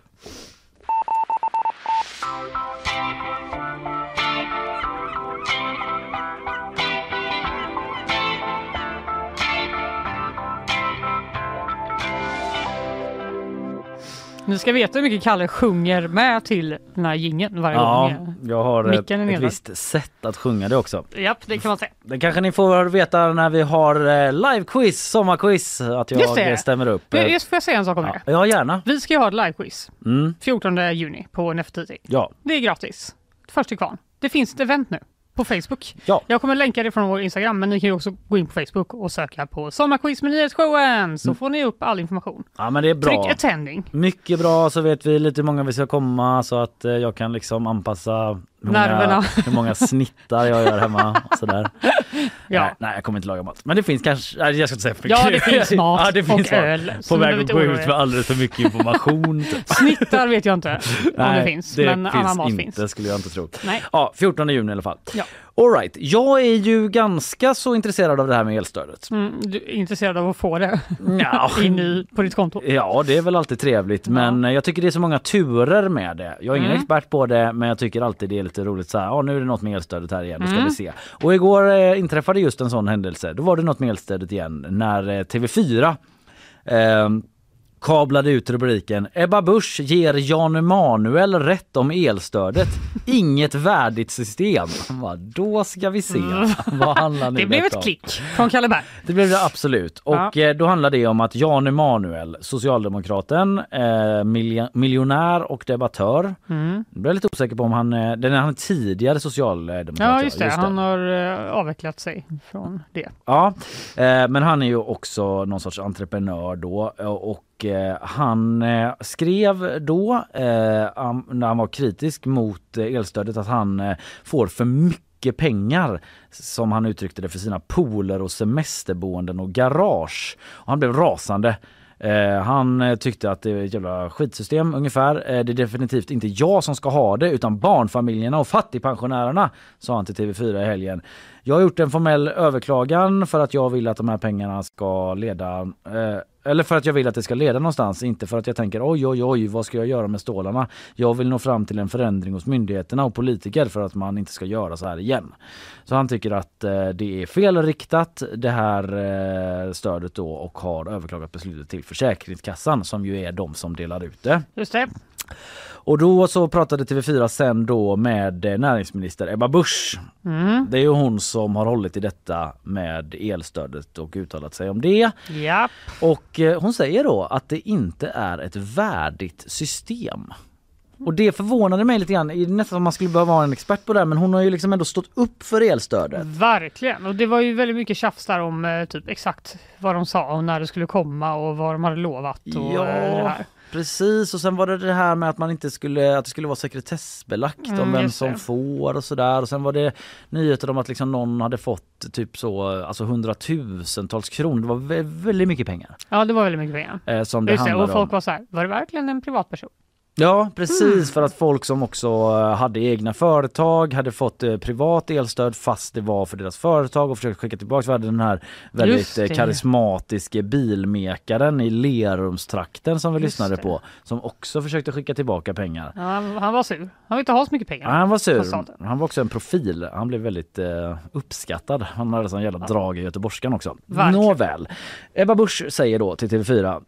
Ni ska veta hur mycket Kalle sjunger med till den här jingeln varje Ja, gång. jag har Micken ett, ett visst sätt att sjunga det också. Japp, det kan man säga. Det kanske ni får veta när vi har eh, livequiz, sommarquiz, att jag Just det. stämmer upp. Det, det får jag säga en sak om ja, det. ja, gärna. Vi ska ju ha ett livequiz Mm, 14 juni på Nefertiti. ja, Det är gratis. Först till kvarn. Det finns ett event nu på Facebook. ja. Jag kommer länka det från vår Instagram men ni kan ju också gå in på Facebook och söka på Sommarquiz med nyhetsshowen så får ni upp all information. ja, men det är bra. Tryck attending. Mycket bra så vet vi lite hur många vi ska komma så att eh, jag kan liksom anpassa hur många, Nerverna. hur många snittar jag gör hemma och sådär. Ja. Nej, nej, jag kommer inte laga mat. Men det finns kanske, nej, jag ska inte säga för Ja, mycket. det finns mat ja, det finns och mat. öl. På väg att gå ut med alldeles för mycket information. typ. Snittar vet jag inte om det Nej, finns, det men finns annan mat inte, finns. skulle jag inte tro. Nej. Ja, 14 juni i alla fall. Ja. All right. Jag är ju ganska så intresserad av det här med elstödet. Mm, du är intresserad av att få det Ja. in i, på ditt konto? Ja, det är väl alltid trevligt, men jag tycker det är så många turer med det. Jag är ingen Mm. expert på det, men jag tycker alltid det är lite roligt så här, ja nu är det något med elstödet här igen, nu ska Mm. vi se. Och igår eh, inträffade just en sån händelse. Då var det något med elstödet igen när eh, TV4 eh, kablade ut rubriken Ebba Busch ger Jan Emanuel rätt om elstödet. Inget värdigt system. Bara, Då ska vi se. Vad handlar nu Mm. Det blev detta ett om? klick från Kalle Berg. Det blev det absolut. Och eh, då handlar det om att Jan Emanuel, socialdemokraten, eh, milja- miljonär och debattör. Mm. Jag lite osäker på om han, eh, den är han tidigare socialdemokrat. Ja, just det. Han har eh, avvecklat sig från det. Ja, eh, men han är ju också någon sorts entreprenör då eh, och Eh, han eh, skrev då eh, när han var kritisk mot elstödet att han får för mycket pengar som han uttryckte det för sina pooler och semesterboenden och garage. Och han blev rasande. Eh, han tyckte att det är ett jävla skitsystem ungefär. Eh, det är definitivt inte jag som ska ha det utan barnfamiljerna och fattigpensionärerna, sa han till TV4 i helgen. Jag har gjort en formell överklagan för att jag vill att de här pengarna ska leda eh, eller för att jag vill att det ska leda någonstans, inte för att jag tänker oj oj oj vad ska jag göra med stålarna? Jag vill nå fram till en förändring hos myndigheterna och politiker för att man inte ska göra så här igen. Så han tycker att eh, det är felriktat det här eh, stödet då och har överklagat beslutet till Försäkringskassan som ju är de som delar ut det. Just det. Och då så pratade TV4 sen då med eh, näringsminister Ebba Busch. Mm. Det är ju hon som har hållit i detta med elstödet och uttalat sig om det. Ja. Och eh, hon säger då att det inte är ett värdigt system. Och det förvånade mig lite grann, nästan som man skulle behöva vara en expert på det här, men hon har ju liksom ändå stått upp för elstödet. Verkligen. Och det var ju väldigt mycket tjafs där om eh, typ exakt vad de sa och när det skulle komma och vad de hade lovat. Och, Ja. det här. Precis och sen var det det här med att man inte skulle, att det skulle vara sekretessbelagt Mm, om vem som får och sådär och sen var det nyheter om att liksom någon hade fått typ så, alltså hundratusentals kronor, det var vä- väldigt mycket pengar. Ja, det var väldigt mycket pengar. Eh, som det Just det, och folk om. var så här, var det verkligen en privatperson? Ja precis för att folk som också eh, hade egna företag hade fått eh, privat elstöd fast det var för deras företag och försökte skicka tillbaka. Vi hade den här väldigt eh, karismatiske bilmekaren i Lerumstrakten som vi Just lyssnade det. på som också försökte skicka tillbaka pengar. Ja, han, han var sur. Han vill inte ha så mycket pengar. Ja, han var sur. staten. Han var också en profil. Han blev väldigt eh, uppskattad. Han hade sån jävla drag i göteborgskan också. Verkligen. Nåväl. Ebba Busch säger då till TV4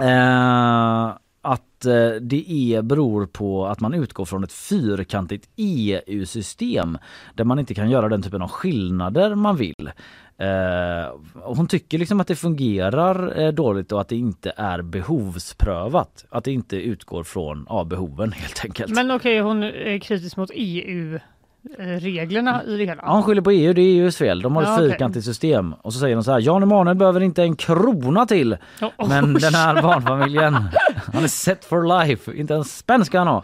eh, att eh, det är, beror på att man utgår från ett fyrkantigt EU-system där man inte kan göra den typen av skillnader man vill. Eh, hon tycker liksom att det fungerar eh, dåligt och att det inte är behovsprövat. Att det inte utgår från ja, behoven helt enkelt. Men okej, hon är kritisk mot EU EU-reglerna i det hela. Ja, hon skyller på EU, det är EUs fel. De har ett Ja, okej. fyrkantigt system. Och så säger de så här, Jan Emanuel behöver inte en krona till. Oh, oh, Men den här barnfamiljen, han är set for life. Inte en spänn ska han ha.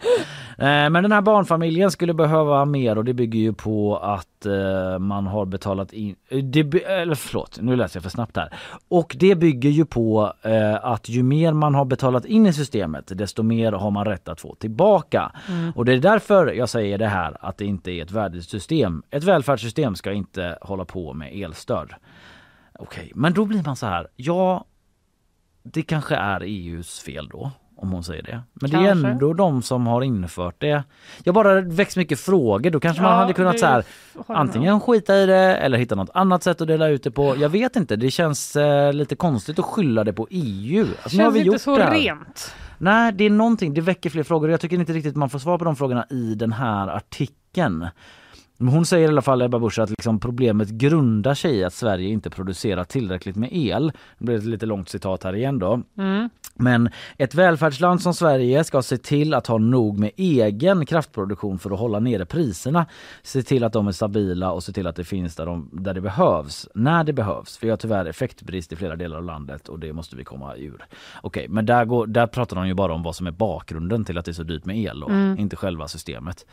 Eh, Men den här barnfamiljen skulle behöva mer och det bygger ju på att eh, man har betalat in... eh, Det, eller förlåt, nu läser jag för snabbt här. Och det bygger ju på eh, att ju mer man har betalat in i systemet desto mer har man rätt att få tillbaka. Mm. Och det är därför jag säger det här att det inte är ett värdigt system. Ett välfärdssystem ska inte hålla på med elstöd. Okej, men då blir man så här. Ja, det kanske är EUs fel då om hon säger det. Men det är Kanske. ändå de som har infört det. Jag bara väcks mycket frågor. Då kanske man Ja, hade kunnat det så här, antingen skita i det eller hitta något annat sätt att dela ut det på. Jag vet inte. Det känns eh, lite konstigt att skylla det på EU. Alltså, har Känns inte så det rent. Nej, det är någonting. Det väcker fler frågor. Jag tycker inte riktigt man får svar på de frågorna i den här artikeln. Hon säger i alla fall, Ebba Busch, att liksom problemet grundar sig i att Sverige inte producerar tillräckligt med el. Det blir ett lite långt citat här igen då. Mm. Men ett välfärdsland som Sverige ska se till att ha nog med egen kraftproduktion för att hålla nere priserna. Se till att de är stabila och se till att det finns där, de, där det behövs, när det behövs. Vi har tyvärr effektbrist i flera delar av landet och det måste vi komma ur. Okej, men där, går, där pratar de ju bara om vad som är bakgrunden till att det är så dyrt med el och Mm. inte själva systemet.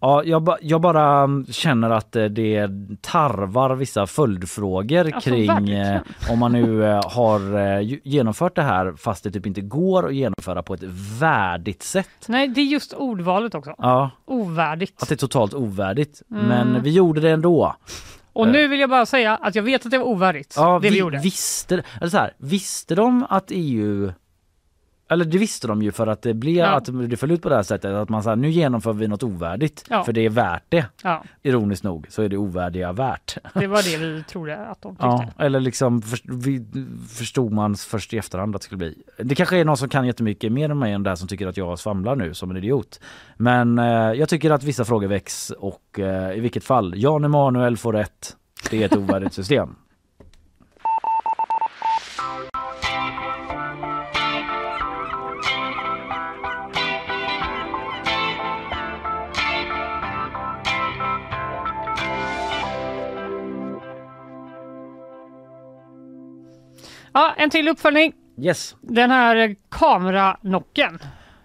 Ja, jag, ba, jag bara mm, känner att eh, det tarvar vissa följdfrågor Alltså, kring verkligen. eh, om man nu eh, har genomfört det här fast det typ inte går att genomföra på ett värdigt sätt. Nej, det är just ordvalet också. Ja, Ovärdigt. att det är totalt ovärdigt. Mm. Men vi gjorde det ändå. Och nu vill jag bara säga att jag vet att det var ovärdigt. Ja, det vi, vi, gjorde. visste, eller så här, visste de att EU eller det visste de ju för att det blev Ja. att det föll ut på det här sättet att man sa nu genomför vi något ovärdigt Ja. för det är värt det. Ja, Ironiskt nog så är det ovärdiga värt. det var det vi trodde att de tyckte. Ja, eller liksom för, vi, förstod man först i efterhand att det skulle bli. Det kanske är någon som kan jättemycket mer än mig än det här som tycker att jag svamlar nu som en idiot. Men eh, jag tycker att vissa frågor väcks och eh, i vilket fall, Jan Emanuel får rätt. Det är ett ovärdigt system. Ja, en till uppföljning. Yes. Den här eh, kameranocken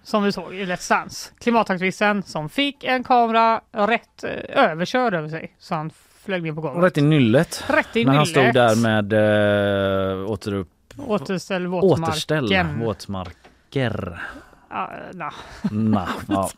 som vi såg i Let's Dance. Klimataktivisten som fick en kamera rätt eh, överkörd över sig så han flög ner på golvet. Rätt i nyllet. Rätt i När han nyllet. stod där med eh, återupp, Återställ våtmarken. återställ våtmarker. Ja, na. Nah, ja.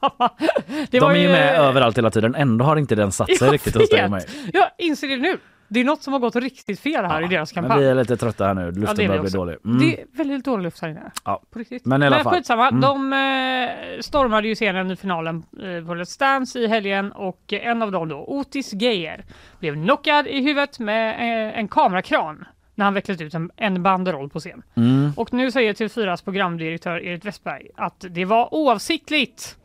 Det De är ju med överallt hela tiden. Ändå har inte den satt sig Jag riktigt hos dig och mig. Jag inser det nu. Det är något som har gått riktigt fel här i deras Men kampanj. vi är lite trötta här nu. Luften Ja, börjar bli dålig. Mm. Det är väldigt dålig luft här inne. Ja. På riktigt. Men i alla fall. skitsamma. Mm. De eh, stormade ju scenen i finalen eh, på Let's Dance i helgen och eh, en av dem då, Otis Geyer, blev knockad i huvudet med eh, en kamerakran när han vecklat ut en, en banderoll på scen. Mm. Och nu säger TV4s programdirektör Erik Westberg att det var oavsiktligt.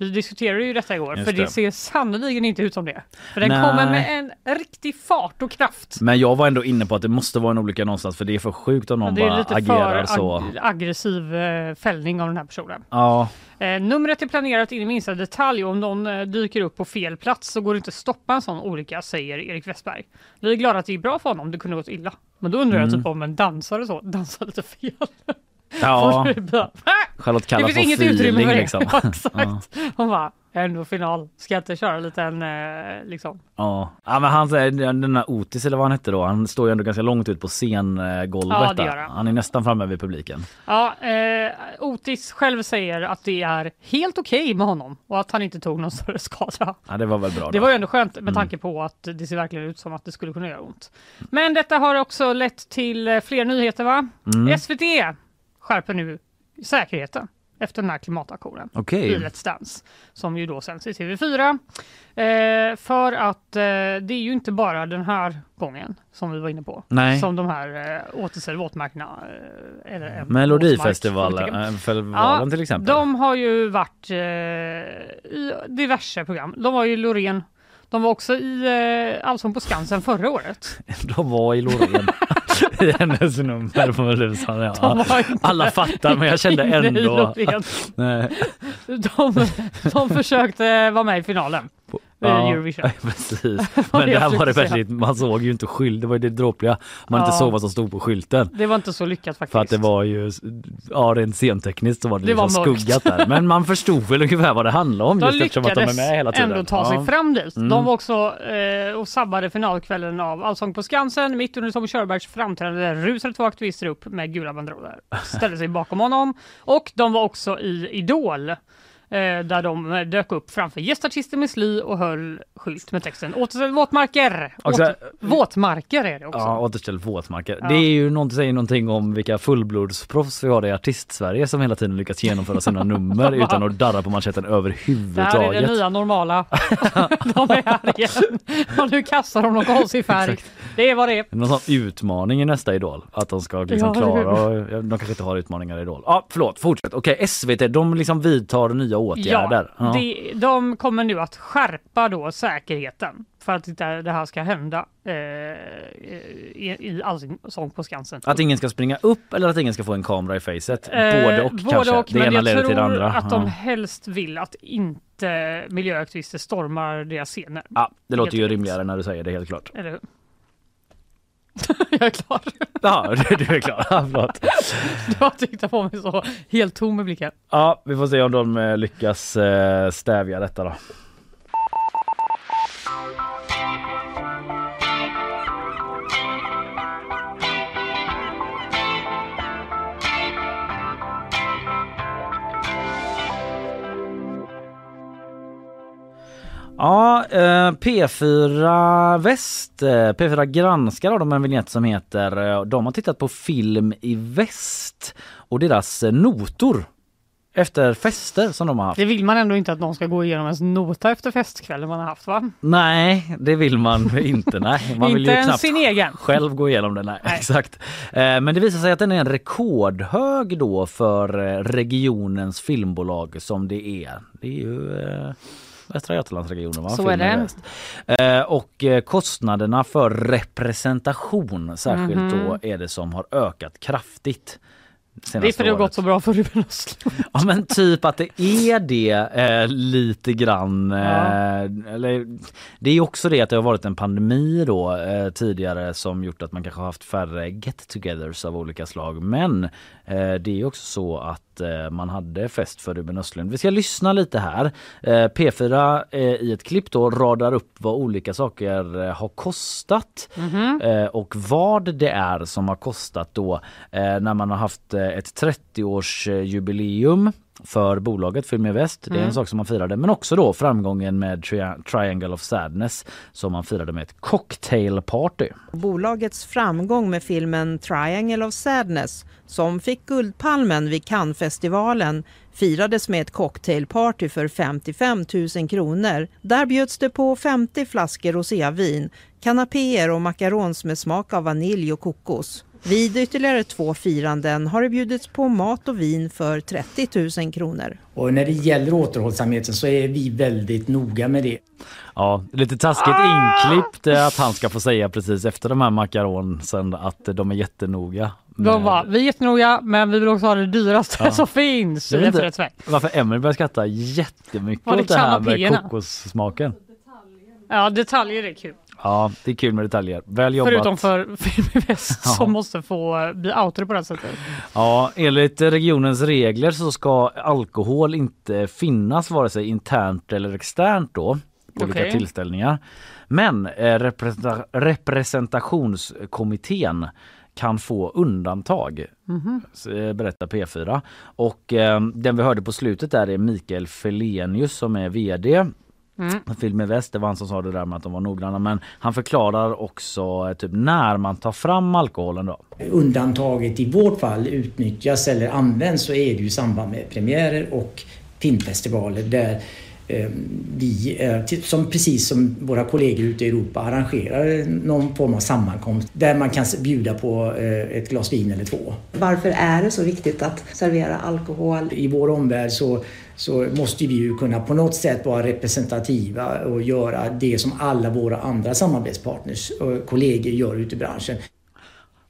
Vi diskuterade ju detta igår, Just för det. det. ser sannoliken inte ut som det. För den Nej. kommer med en riktig fart och kraft. Men jag var ändå inne på att det måste vara en olycka någonstans för det är för sjukt om någon det är bara lite agerar för så. ag- aggressiv eh, fällning av den här personen. Ja, Eh, numret är planerat in i minsta detalj och om någon eh, dyker upp på fel plats så går det inte att stoppa en sån olycka, säger Erik Westberg. Vi är glada att det gick bra för honom, det kunde gått illa. Men då undrar jag Mm. typ om en dansare så dansar lite fel. ja. Charlotte Det Kalla finns får inget utrymme feeling för det. liksom. Ja, Exakt. Hon bara, ändå final. Ska jag inte köra en liten eh, liksom. Ja. ja, men han den där Otis eller vad han hette då. Han står ju ändå ganska långt ut på scengolvet. Ja, det gör han. han är nästan framme vid publiken. Ja, eh, Otis själv säger att det är helt okej med honom och att han inte tog någon större skada. Ja, det var väl bra. Det då. var ju ändå skönt med Mm. tanke på att det ser verkligen ut som att det skulle kunna göra ont. Men detta har också lett till eh, fler nyheter va? Mm. SVT skärper nu säkerheten efter den här klimataktionen Okej. i Let's Dance som ju då sänds i TV4. Eh, för att eh, det är ju inte bara den här gången som vi var inne på Nej. som de här eh, återställ våtmarkerna eh, eller Melodifestivalen äh, festivalen till exempel. de har ju varit eh, i diverse program. De var ju Loreen. De var också i eh, Allsång på Skansen förra året. De var i Loreen. I hennes nummer på Medusan. Ja. Alla fattar men jag kände ändå. Nej. De, de försökte vara med i finalen. I Eurovision. precis. Men jag där var det väldigt, man såg ju inte skylt, det var ju det dråpliga. Man inte Ja. såg vad som stod på skylten. Det var inte så lyckat faktiskt. För att det var ju, ja rent scentekniskt så var det, Det var liksom mörkt. skuggat där. Men man förstod väl ungefär vad det handlade om De just eftersom att de är lyckades med hela tiden. ändå ta sig Ja. fram dit. Mm. De var också eh, och sabbade finalkvällen av Allsång på Skansen. Mitt under Tommy Körbergs framträdande rusade två aktivister upp med gula banderoller. Ställde sig bakom honom. Och de var också i Idol. Eh, där de eh, dök upp framför gästartister med sly och höll skylt med texten Återställ våtmarker! Också- Åter, våtmarker är det också. Ja, återställ våtmarker. Ja. Det är ju någonting, säger någonting om vilka fullblodsproffs vi har i artist-Sverige som hela tiden lyckas genomföra sina nummer utan att darra på manschetten Det här är överhuvudtaget. det nya normala. de är här igen. Och nu kastar de någon konstig färg. Exakt. Det är vad det är. Någon sån utmaning i nästa Idol. Att de ska liksom Ja, klara, de kanske inte har utmaningar i Idol. Ja, förlåt, fortsätt. Okej, SVT, de liksom vidtar nya åtgärder. Ja, det, de kommer nu att skärpa då säkerheten för att det här ska hända eh, i, i Allsång på Skansen. Att ingen ska springa upp eller att ingen ska få en kamera i facet. Eh, både och kanske. och, det men ena jag leder tror till det andra. att de helst vill att inte miljöaktivister stormar deras scener. Ja, det låter ju Helt rimligare när du säger det helt klart. Eller hur? jag är klar. Ja, du, du är klar. Ja, förlåt. Du har tittat på mig så helt tom i blicken. Ja, vi får se om de eh, lyckas eh, stävja detta då. Ja, eh, P4 Väst, eh, P4 granskar har de en vignett som heter eh, De har tittat på film i väst och deras eh, notor efter fester som de har haft. Det vill man ändå inte att någon ska gå igenom ens nota efter festkvällen man har haft va? Nej, det vill man inte. Nej, man vill Inte ju knappt sin egen. själv gå igenom det. Nej, Nej. exakt. Men det visar sig att den är en rekordhög då för regionens filmbolag som det är. Det är ju Västra Götalandsregionen va? Så är det. Eh, Och eh, kostnaderna för representation särskilt Mhm. då är det som har ökat kraftigt. Det är för det har gått så bra för Ruben Östlund. Ja men typ att det är det eh, lite grann. Eh, Ja. eller, det är också det att det har varit en pandemi då eh, tidigare som gjort att man kanske har haft färre get-togethers av olika slag. Men eh, det är också så att eh, man hade fest för Ruben Östlund. Vi ska lyssna lite här. Eh, P4 eh, i ett klipp då radar upp vad olika saker har kostat Mhm. eh, och vad det är som har kostat då när man har haft ett 30-årsjubileum för bolaget Film i Väst. Det är en Mm. sak som man firade. Men också då framgången med Tri- Triangle of Sadness som man firade med ett cocktailparty. Bolagets framgång med filmen Triangle of Sadness som fick Guldpalmen vid Cannesfestivalen firades med ett cocktailparty för 55 000 kronor. Där bjöds det på 50 flaskor rosévin, kanapéer och macarons med smak av vanilj och kokos. Vid ytterligare två firanden har det bjudits på mat och vin för 30 000 kronor. Och när det gäller återhållsamheten så är vi väldigt noga med det. Ja, lite taskigt inklippt eh, att han ska få säga precis efter de här makaronsen att de är jättenoga. De var, vi är jättenoga men vi vill också ha det dyraste Ja. som finns. Jag vet inte varför Emelie börjar skratta jättemycket Var det åt det här med kokossmaken. Ja, detaljer är kul. Ja, det är kul med detaljer. Väl jobbat. Förutom för Film Väst Ja. som måste få bli outade på det här sättet. Ja, enligt regionens regler så ska alkohol inte finnas vare sig internt eller externt då på olika Okej. tillställningar. Men eh, representa- representationskommittén kan få undantag, s- eh, berättar P4. Och eh, den vi hörde på slutet där är Mikael Felenius som är VD Mm. Film i Väst, det var han som sa det där med att de var noggranna men han förklarar också eh, typ när man tar fram alkoholen då. Undantaget i vårt fall utnyttjas eller används så är det ju i samband med premiärer och filmfestivaler där eh, vi, eh, som precis som våra kollegor ute i Europa, arrangerar någon form av sammankomst där man kan bjuda på eh, ett glas vin eller två. Varför är det så viktigt att servera alkohol? I vår omvärld så, så måste vi ju kunna på något sätt vara representativa och göra det som alla våra andra samarbetspartners och kollegor gör ute i branschen.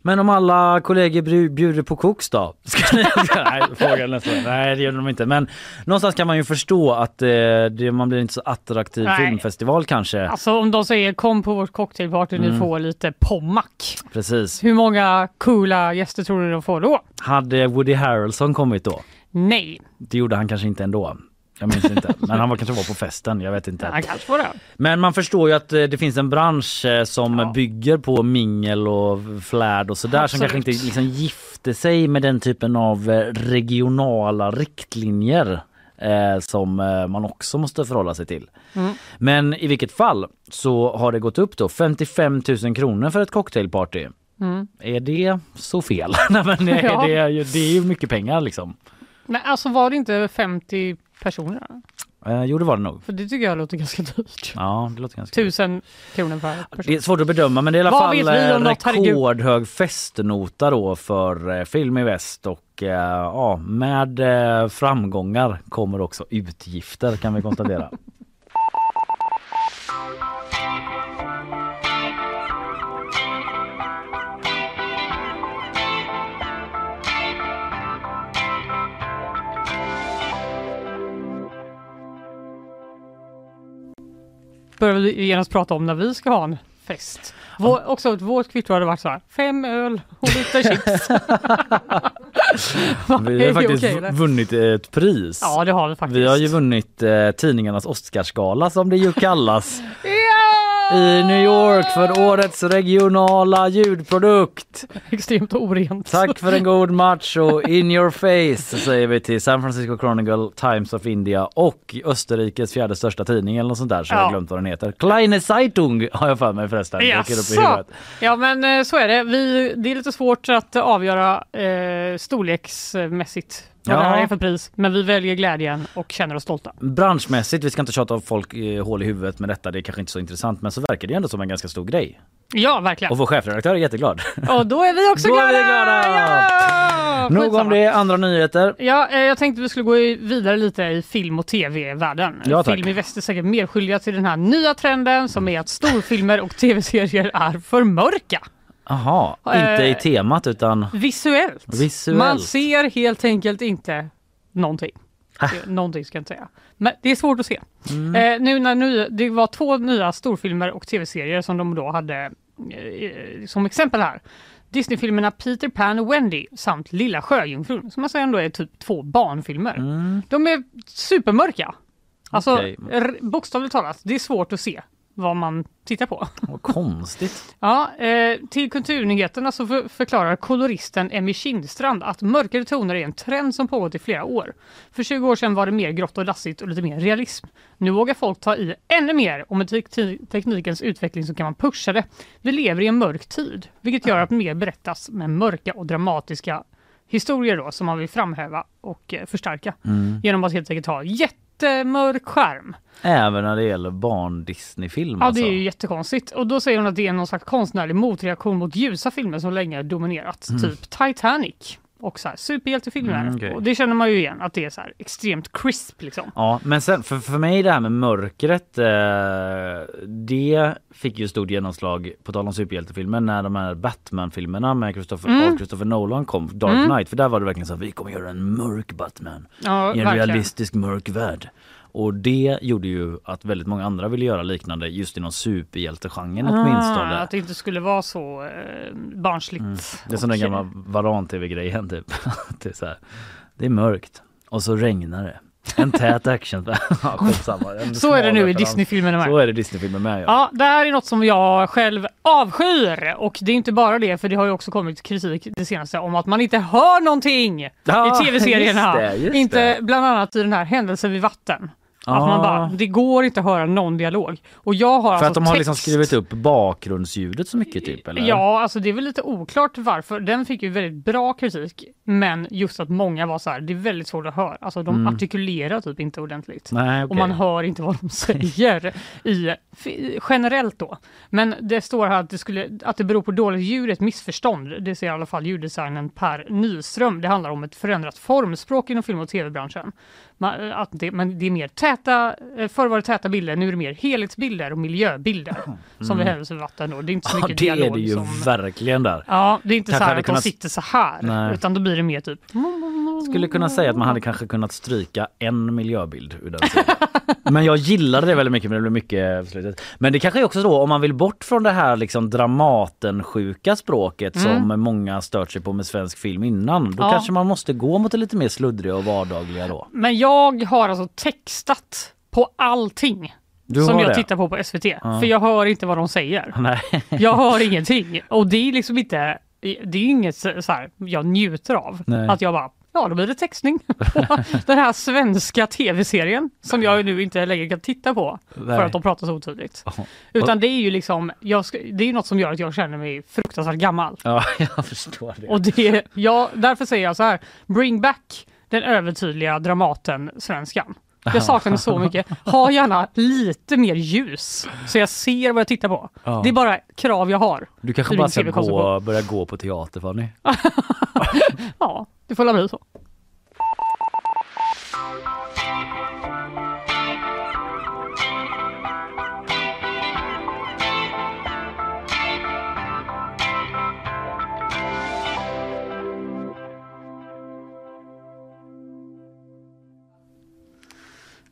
Men om alla kollegor bju- bjuder på koks då? Ska ni... Nej, frågan nästa. Nej, det gör de inte. Men någonstans kan man ju förstå att eh, det, man blir inte så attraktiv Nej. filmfestival kanske. Alltså om de säger kom på vårt cocktailparty, ni Mm. får lite Pommac. Precis. Hur många coola gäster tror ni de får då? Hade Woody Harrelson kommit då? Nej, Det gjorde han kanske inte ändå. Jag minns inte. Men han var kanske var på festen. Jag vet inte. han kanske får det. Men man förstår ju att eh, det finns en bransch eh, som bygger på mingel och flärd och sådär som kanske inte liksom gifter sig med den typen av eh, regionala riktlinjer eh, som man också måste förhålla sig till. Mm. Men i vilket fall så har det gått upp då 55 000 kronor för ett cocktailparty. Mm. Är det så fel? Nej, men är Ja. det, det är ju mycket pengar liksom. Men alltså var det inte 50 personer? Eh, jo det var det nog. För det tycker jag låter ganska dyrt. Ja det låter ganska Tusen kronor per person. Det är svårt att bedöma men det är i alla Vad fall eh, något, herregud? rekordhög festnota då för eh, Film i Väst och eh, ja, med eh, framgångar kommer också utgifter kan vi konstatera. Börjar vi genast prata om när vi ska ha en fest. Vår, också vårt kvitto hade varit så här, fem öl och lite chips. Vi har faktiskt okej, vunnit ett pris. Ja det har vi faktiskt. Vi har ju vunnit eh, tidningarnas Oscarsgala som det ju kallas. I New York för årets regionala ljudprodukt. Extremt orent. Tack för en god match och in your face säger vi till San Francisco Chronicle, Times of India och Österrikes fjärde största tidning eller något sånt där så jag Ja. har glömt vad den heter. Kleine Zeitung har jag för mig förresten. Huvudet. Ja men eh, så är det. Vi, det är lite svårt att avgöra eh, storleksmässigt vad Ja. det här är för pris. Men vi väljer glädjen och känner oss stolta. Branschmässigt, vi ska inte tjata av folk eh, hål i huvudet med detta, det är kanske inte så intressant men så verkar det ändå som en ganska stor grej. Ja verkligen. Och vår chefredaktör är jätteglad. Och då är vi också Då är glada! vi glada! Ja! Nog om det, andra nyheter. Ja, eh, jag tänkte vi skulle gå vidare lite i film och tv-världen. Ja, tack. film i väst är säkert mer skyldiga till den här nya trenden som är att storfilmer och tv-serier är för mörka. Jaha, Eh, inte i temat utan Visuellt. Visuellt. Man ser helt enkelt inte någonting. Någonting ska jag inte säga. Men det är svårt att se. Mm. Eh, nu när ny, det var två nya storfilmer och tv-serier som de då hade eh, som exempel här. Disneyfilmerna Peter Pan och Wendy samt Lilla Sjöjungfrun som alltså ändå är typ två barnfilmer. De är supermörka. Alltså r- bokstavligt talat, det är svårt att se vad man tittar på. Vad konstigt. Ja, eh, till Kulturnyheterna så för, förklarar koloristen Emmy Kindstrand att mörkare toner är en trend som pågått i flera år. För 20 år sedan var det mer grått och dassigt och lite mer realism. Nu vågar folk ta i ännu mer och med te- teknikens utveckling så kan man pusha det. Vi lever i en mörk tid, vilket gör att mer berättas med mörka och dramatiska historier då som man vill framhäva och eh, förstärka Mm. genom att helt enkelt ha jättemörk skärm. Även när det gäller barn Disney-film Ja, alltså. det är ju jättekonstigt. Och då säger hon att det är någon slags konstnärlig motreaktion mot ljusa filmer som länge dominerat. Mm. Typ Titanic och så här, superhjältefilmer. Mm, okej. Och det känner man ju igen, att det är så här extremt crisp liksom. Ja, men sen för, för mig det här med mörkret, eh, det fick ju stort genomslag på tal om superhjältefilmer när de här Batman-filmerna med Christopher, Mm. Christopher Nolan kom, Dark Mm. Knight, för där var det verkligen så att vi kommer göra en mörk Batman Ja, i en verkligen. realistisk mörk värld. Och det gjorde ju att väldigt många andra ville göra liknande just inom superhjältegenren åtminstone. Ah, att det inte skulle vara så eh, barnsligt. Mm. Det är som den gamla Varan-tv-grejen typ. det, är så här, det är mörkt och så regnar det. En tät action. ja, Så är det nu i. Disney-filmerna med. Så är det Disney-filmer med ja. Ja, det här är något som jag själv avskyr och det är inte bara det för det har ju också kommit kritik det senaste om att man inte hör någonting Ja, i tv-serierna. inte det. bland annat i den här händelsen vid vatten. Att man bara, det går inte att höra någon dialog. Och jag har För alltså att de har liksom text- skrivit upp bakgrundsljudet så mycket typ eller? Ja, alltså det är väl lite oklart varför. Den fick ju väldigt bra kritik, men just att många var så här, det är väldigt svårt att höra. Alltså de Mm. artikulerar typ inte ordentligt. Nej, Och okej. man hör inte vad de säger i, generellt då. Men det står här att det, skulle, att det beror på dåligt ljud, ett missförstånd. Det säger i alla fall ljuddesignen Per Nyström. Det handlar om ett förändrat formspråk inom film och tv-branschen. Man, att det, men det är mer täta, eh, förr var det täta bilder, nu är det mer helhetsbilder och miljöbilder. Som Mm. vid händelse vid vatten då. Det är inte så Ja, mycket det är dialog det ju som... verkligen där. Ja, det är inte Kanske så här att kunnat- de sitter så här, Nej. utan då blir det mer typ Skulle kunna säga att man hade kanske kunnat stryka en miljöbild ur den serien. Men jag gillade det väldigt mycket men det blev mycket slutet. Men det kanske är också då om man vill bort från det här liksom Dramaten-sjuka språket Mm. som många stört sig på med svensk film innan. Då Ja. kanske man måste gå mot det lite mer sluddriga och vardagliga då. Men jag har alltså textat på allting Du som jag det? tittar på på SVT. Ja. För jag hör inte vad de säger. Nej. Jag hör ingenting. Och det är liksom inte, det är inget så här jag njuter av. Nej. Att jag bara, ja då blir det textning på den här svenska tv-serien som jag nu inte längre kan titta på Nej. för att de pratar så otydligt. Utan det är ju liksom, jag det är ju något som gör att jag känner mig fruktansvärt gammal. Ja, jag förstår det. Och det, ja, därför säger jag så här, bring back den övertydliga Dramaten svenskan. Jag saknar den så mycket. Ha gärna lite mer ljus så jag ser vad jag tittar på. Ja. Det är bara krav jag har. Du kanske bara ska gå, börja gå på teater Fanny. Ja, det får väl bli så.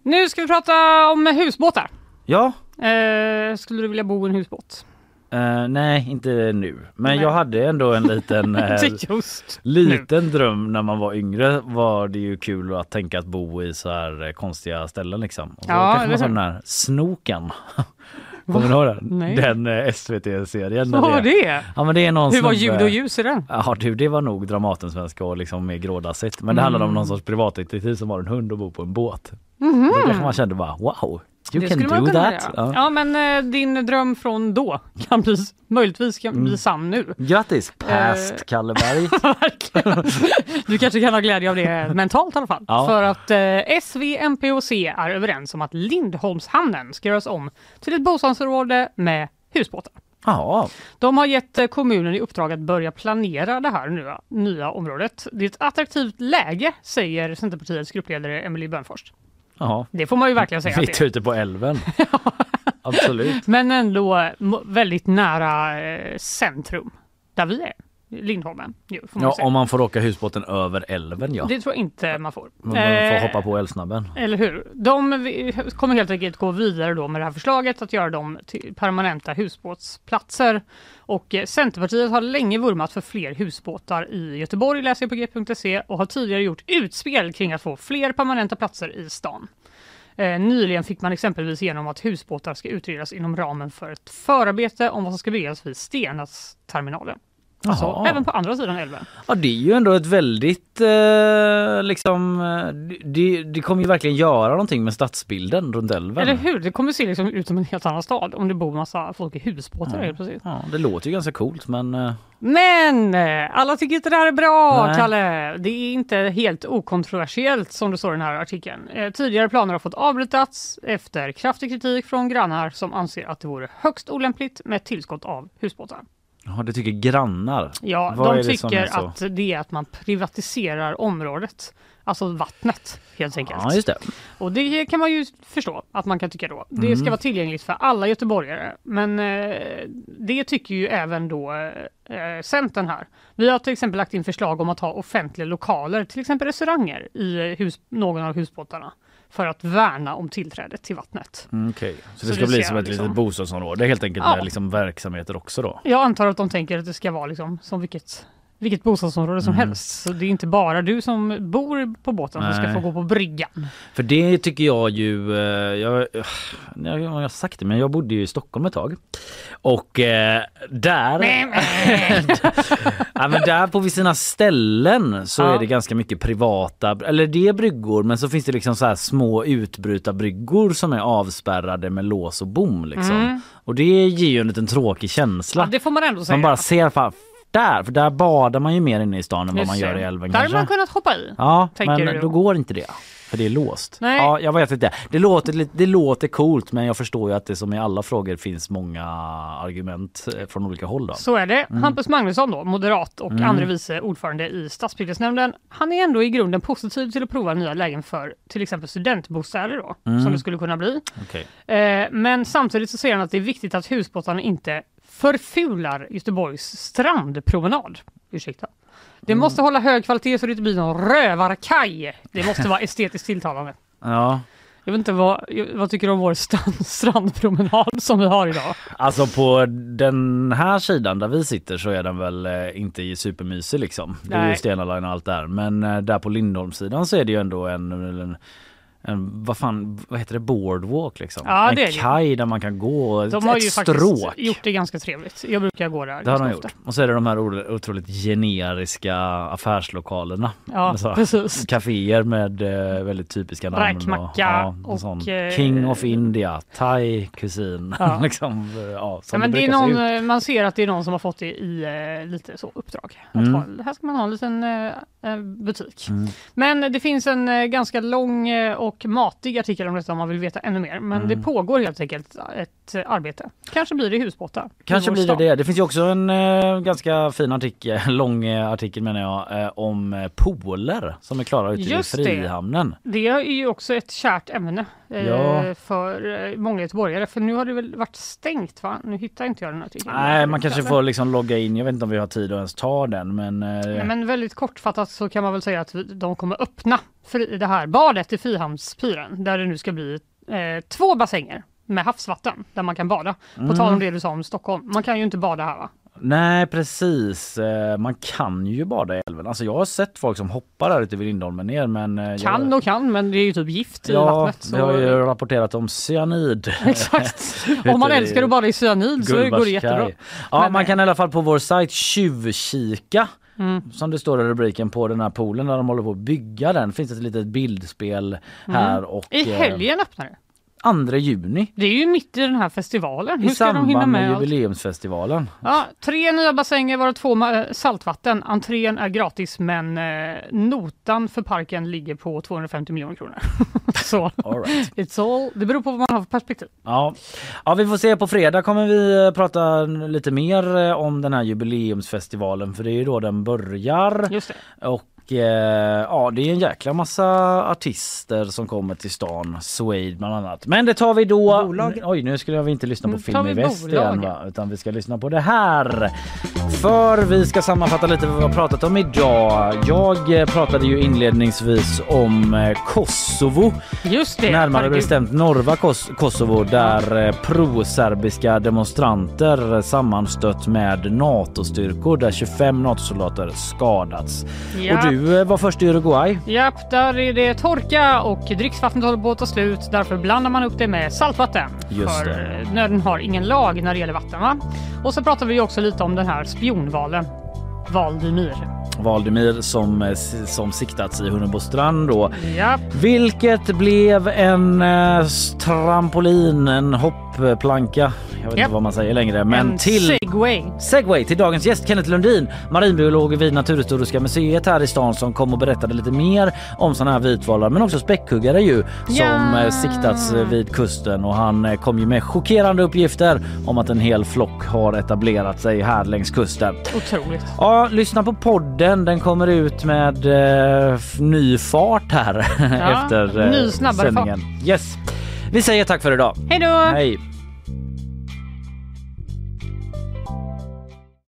Nu ska vi prata om husbåtar. Ja, Eh, skulle du vilja bo i en husbåt? eh, nej inte nu. Men Nej. jag hade ändå en liten eh, Liten dröm när man var yngre var det ju kul att tänka att bo i så här eh, konstiga ställen liksom. Och så Ja, kanske man är den här Snoken. Kommer du ihåg den? Nej. Den eh, SVT-serien. Vad var det? Ja men det är någon Hur var ljud och ljus i den? Ja du det var nog Dramatensvenska och liksom mer grådassigt. Men det handlade om Mm. någon sorts privatdetektiv som har en hund och bor på en båt. Mhm. Då kanske man kände bara wow, you Det skulle man kunna that. göra. Ja. men eh, din dröm från då kan bli, möjligtvis kan Mm. bli sann nu. Grattis past Eh. Kalleberg. Du kanske kan ha glädje av det mentalt i alla fall. Ja. För att eh, SV, MP och C är överens om att Lindholmshamnen ska göras om till ett bostadsområde med husbåtar. Ja, De har gett eh, kommunen i uppdrag att börja planera det här nya, nya området. Det är ett attraktivt läge, säger Centerpartiets gruppledare Emily Bönfors. Ja. Det får man ju verkligen säga Mitt ute på älven. Absolut. Men ändå väldigt nära eh, centrum, där vi är. Lindholmen. ju, man Ja, säga. om man får åka husbåten över älven ja. Det tror jag inte man får. Man får Eh, hoppa på älvsnabben. Eller hur? De kommer helt enkelt gå vidare då med det här förslaget att göra dem till permanenta husbåtsplatser. Och eh, Centerpartiet har länge vurmat för fler husbåtar i Göteborg, läser jag på g.se och har tidigare gjort utspel kring att få fler permanenta platser i stan. Eh, nyligen fick man exempelvis igenom att husbåtar ska utredas inom ramen för ett förarbete om vad som ska byggas vid Stenasterminalen. Alltså även på andra sidan älven. Ja det är ju ändå ett väldigt eh, liksom eh, det, det kommer ju verkligen göra någonting med stadsbilden runt älven. Eller hur? Det kommer se liksom ut som en helt annan stad om det bor massa folk i husbåtar helt plötsligt. Ja, det låter ju ganska coolt men eh, Men eh, alla tycker inte det här är bra, Nej. Kalle. Det är inte helt okontroversiellt som det står i den här artikeln. Eh, tidigare planer har fått avbrytas efter kraftig kritik från grannar som anser att det vore högst olämpligt med ett tillskott av husbåtar. Ja, det tycker grannar. Ja, Vad de tycker att det är att man privatiserar området. Alltså vattnet helt enkelt. Ja just det. Och det kan man ju förstå att man kan tycka då. Det Mm. ska vara tillgängligt för alla göteborgare. Men eh, det tycker ju även då eh, Centern här. Vi har till exempel lagt in förslag om att ha offentliga lokaler, till exempel restauranger i hus, någon av husbåtarna. För att värna om tillträdet till vattnet. Mm, Okej, så det Så ska det bli ser som ett liksom- litet bostadsområde helt enkelt Ja. med liksom verksamheter också då? Jag antar att de tänker att det ska vara liksom som vilket, vilket bostadsområde som Mm. helst. Så det är inte bara du som bor på båten som ska Nej. få gå på bryggan. För det tycker jag ju, eh, jag, jag, jag har sagt det men jag bodde ju i Stockholm ett tag. Och eh, där, ja, men där på sina ställen så Ja. är det ganska mycket privata, eller det är bryggor men så finns det liksom så här små utbrytarbryggor som är avspärrade med lås och bom liksom. Mm. Och det ger ju en liten tråkig känsla. Ja, det får man ändå säga. man bara ser fan, där, för där badar man ju mer inne i stan än vad man gör det. i älven Där hade man kunnat hoppa i. Ja, men du. då går inte det. För det är låst. Nej. Ja, jag vet inte. Det låter, det låter coolt men jag förstår ju att det som i alla frågor finns många argument eh, från olika håll. Då. Så är det. Mm. Hampus Magnusson då, moderat och Mm. andre vice ordförande i stadsbyggnadsnämnden. Han är ändå i grunden positiv till att prova nya lägen för till exempel studentbostäder då, Mm. som det skulle kunna bli. Okej. Eh, men samtidigt så säger han att det är viktigt att husbåtarna inte förfular Göteborgs strandpromenad. Ursäkta. Det Mm. måste hålla hög kvalitet så det inte blir någon rövarkaj. Det måste vara estetiskt tilltalande. Ja, Jag vet inte vad, vad tycker du om vår strand, strandpromenad som vi har idag? alltså på den här sidan där vi sitter så är den väl eh, inte supermysig liksom. Det är ju Nej. Stena Line och allt där. Men eh, där på Lindholmssidan så är det ju ändå en, en en, vad fan, vad heter det, boardwalk liksom? Ja, en är det kaj där man kan gå, De har ett ju stråk. faktiskt gjort det ganska trevligt. Jag brukar gå där Det har de ofta. gjort. Och så är det de här otroligt generiska affärslokalerna. Ja, Med så- precis. Caféer med eh, väldigt typiska namn. Räkmacka och, och, sån eh, King of India, Thai kusin. Ja. liksom, eh, ja, Ja, men det är se någon, eh, man ser att det är någon som har fått det i lite så uppdrag. Mm. ha, här ska man ha en liten butik. Mm. Men det finns en ganska lång eh, och matig artikel om detta om man vill veta ännu mer. Men Mm. det pågår helt enkelt ett eh, arbete. Kanske blir det husbåtar. Kanske blir det det. Det finns ju också en eh, ganska fin artikel, lång eh, artikel menar jag, eh, om eh, pooler som är klara ute Just i det. Frihamnen. Det är ju också ett kärt ämne Ja. för eh, många göteborgare. För nu har det väl varit stängt va? Nu hittar inte jag den artikeln. Nej, man kanske får liksom logga in. Jag vet inte om vi har tid att ens ta den, men... eh, Nej, men väldigt kortfattat så kan man väl säga att de kommer öppna det här badet i Frihamnspyren där det nu ska bli eh, två bassänger med havsvatten där man kan bada. På Mm. tal om det du sa om Stockholm. Man kan ju inte bada här va? Nej precis, Eh, man kan ju bada i älven. Alltså jag har sett folk som hoppar där ute vid Lindholmen ner men... eh, Kan jag... och kan men det är ju typ gift i Ja, vattnet. Så... vi har ju rapporterat om cyanid. Exakt. Om man i älskar att bada i cyanid så går det jättebra. Ja, Men, man eh, kan i alla fall på vår sajt tjuvkika. Mm. Som det står i rubriken på den här poolen när de håller på att bygga den. Finns ett litet bildspel här och... I helgen öppnar det. 2 juni. Det är ju mitt i den här festivalen. I Hur ska de hinna samband med, med allt? jubileumsfestivalen. Ja, tre nya bassänger varav två ma- saltvatten. Entrén är gratis men eh, notan för parken ligger på 250 miljoner kronor. Så All right. it's all, det beror på vad man har för perspektiv. Ja. ja, vi får se på fredag kommer vi eh, prata lite mer eh, om den här jubileumsfestivalen för det är ju då den börjar. Just det. Och eh, ja, det är en jäkla massa artister som kommer till stan, Suede bland annat. Men det tar vi då. Bolag. Oj, nu skulle vi inte lyssna på Film i väst igen va? utan vi ska lyssna på det här. För vi ska sammanfatta lite vad vi har pratat om idag. Jag eh, pratade ju inledningsvis om eh, Kosovo. Just det. Närmare herregud. bestämt norra Kos- Kosovo där eh, pro-serbiska demonstranter sammanstött med NATO-styrkor där 25 NATO-soldater skadats. Ja. Och du eh, var först i Uruguay. Japp, där är det torka och dricksvattnet håller på att ta slut. Därför blandar man upp det med saltvatten. Just för det. eh, nöden har ingen lag när det gäller vatten. Va? Och så pratar vi också lite om den här spionvalen. Valdimir. Valdimir som, eh, som siktats i Hunnebostrand då. Japp. Vilket blev en eh, trampolin, en hoppplanka. Jag vet Japp. inte vad man säger längre. Men en till segway. Segway till dagens gäst Kenneth Lundin, marinbiolog vid Naturhistoriska museet här i stan som kom och berättade lite mer om sådana här vitvalar men också späckhuggare ju som Ja. eh, siktats eh, vid kusten och han eh, kom ju med chockerande uppgifter om att en hel flock har etablerat sig här längs kusten. Otroligt. Ja, lyssna på podden. Den kommer ut med eh, ny fart här Ja, efter eh, ny snabbare sändningen. Yes. Vi säger tack för idag. Hej då! Hej!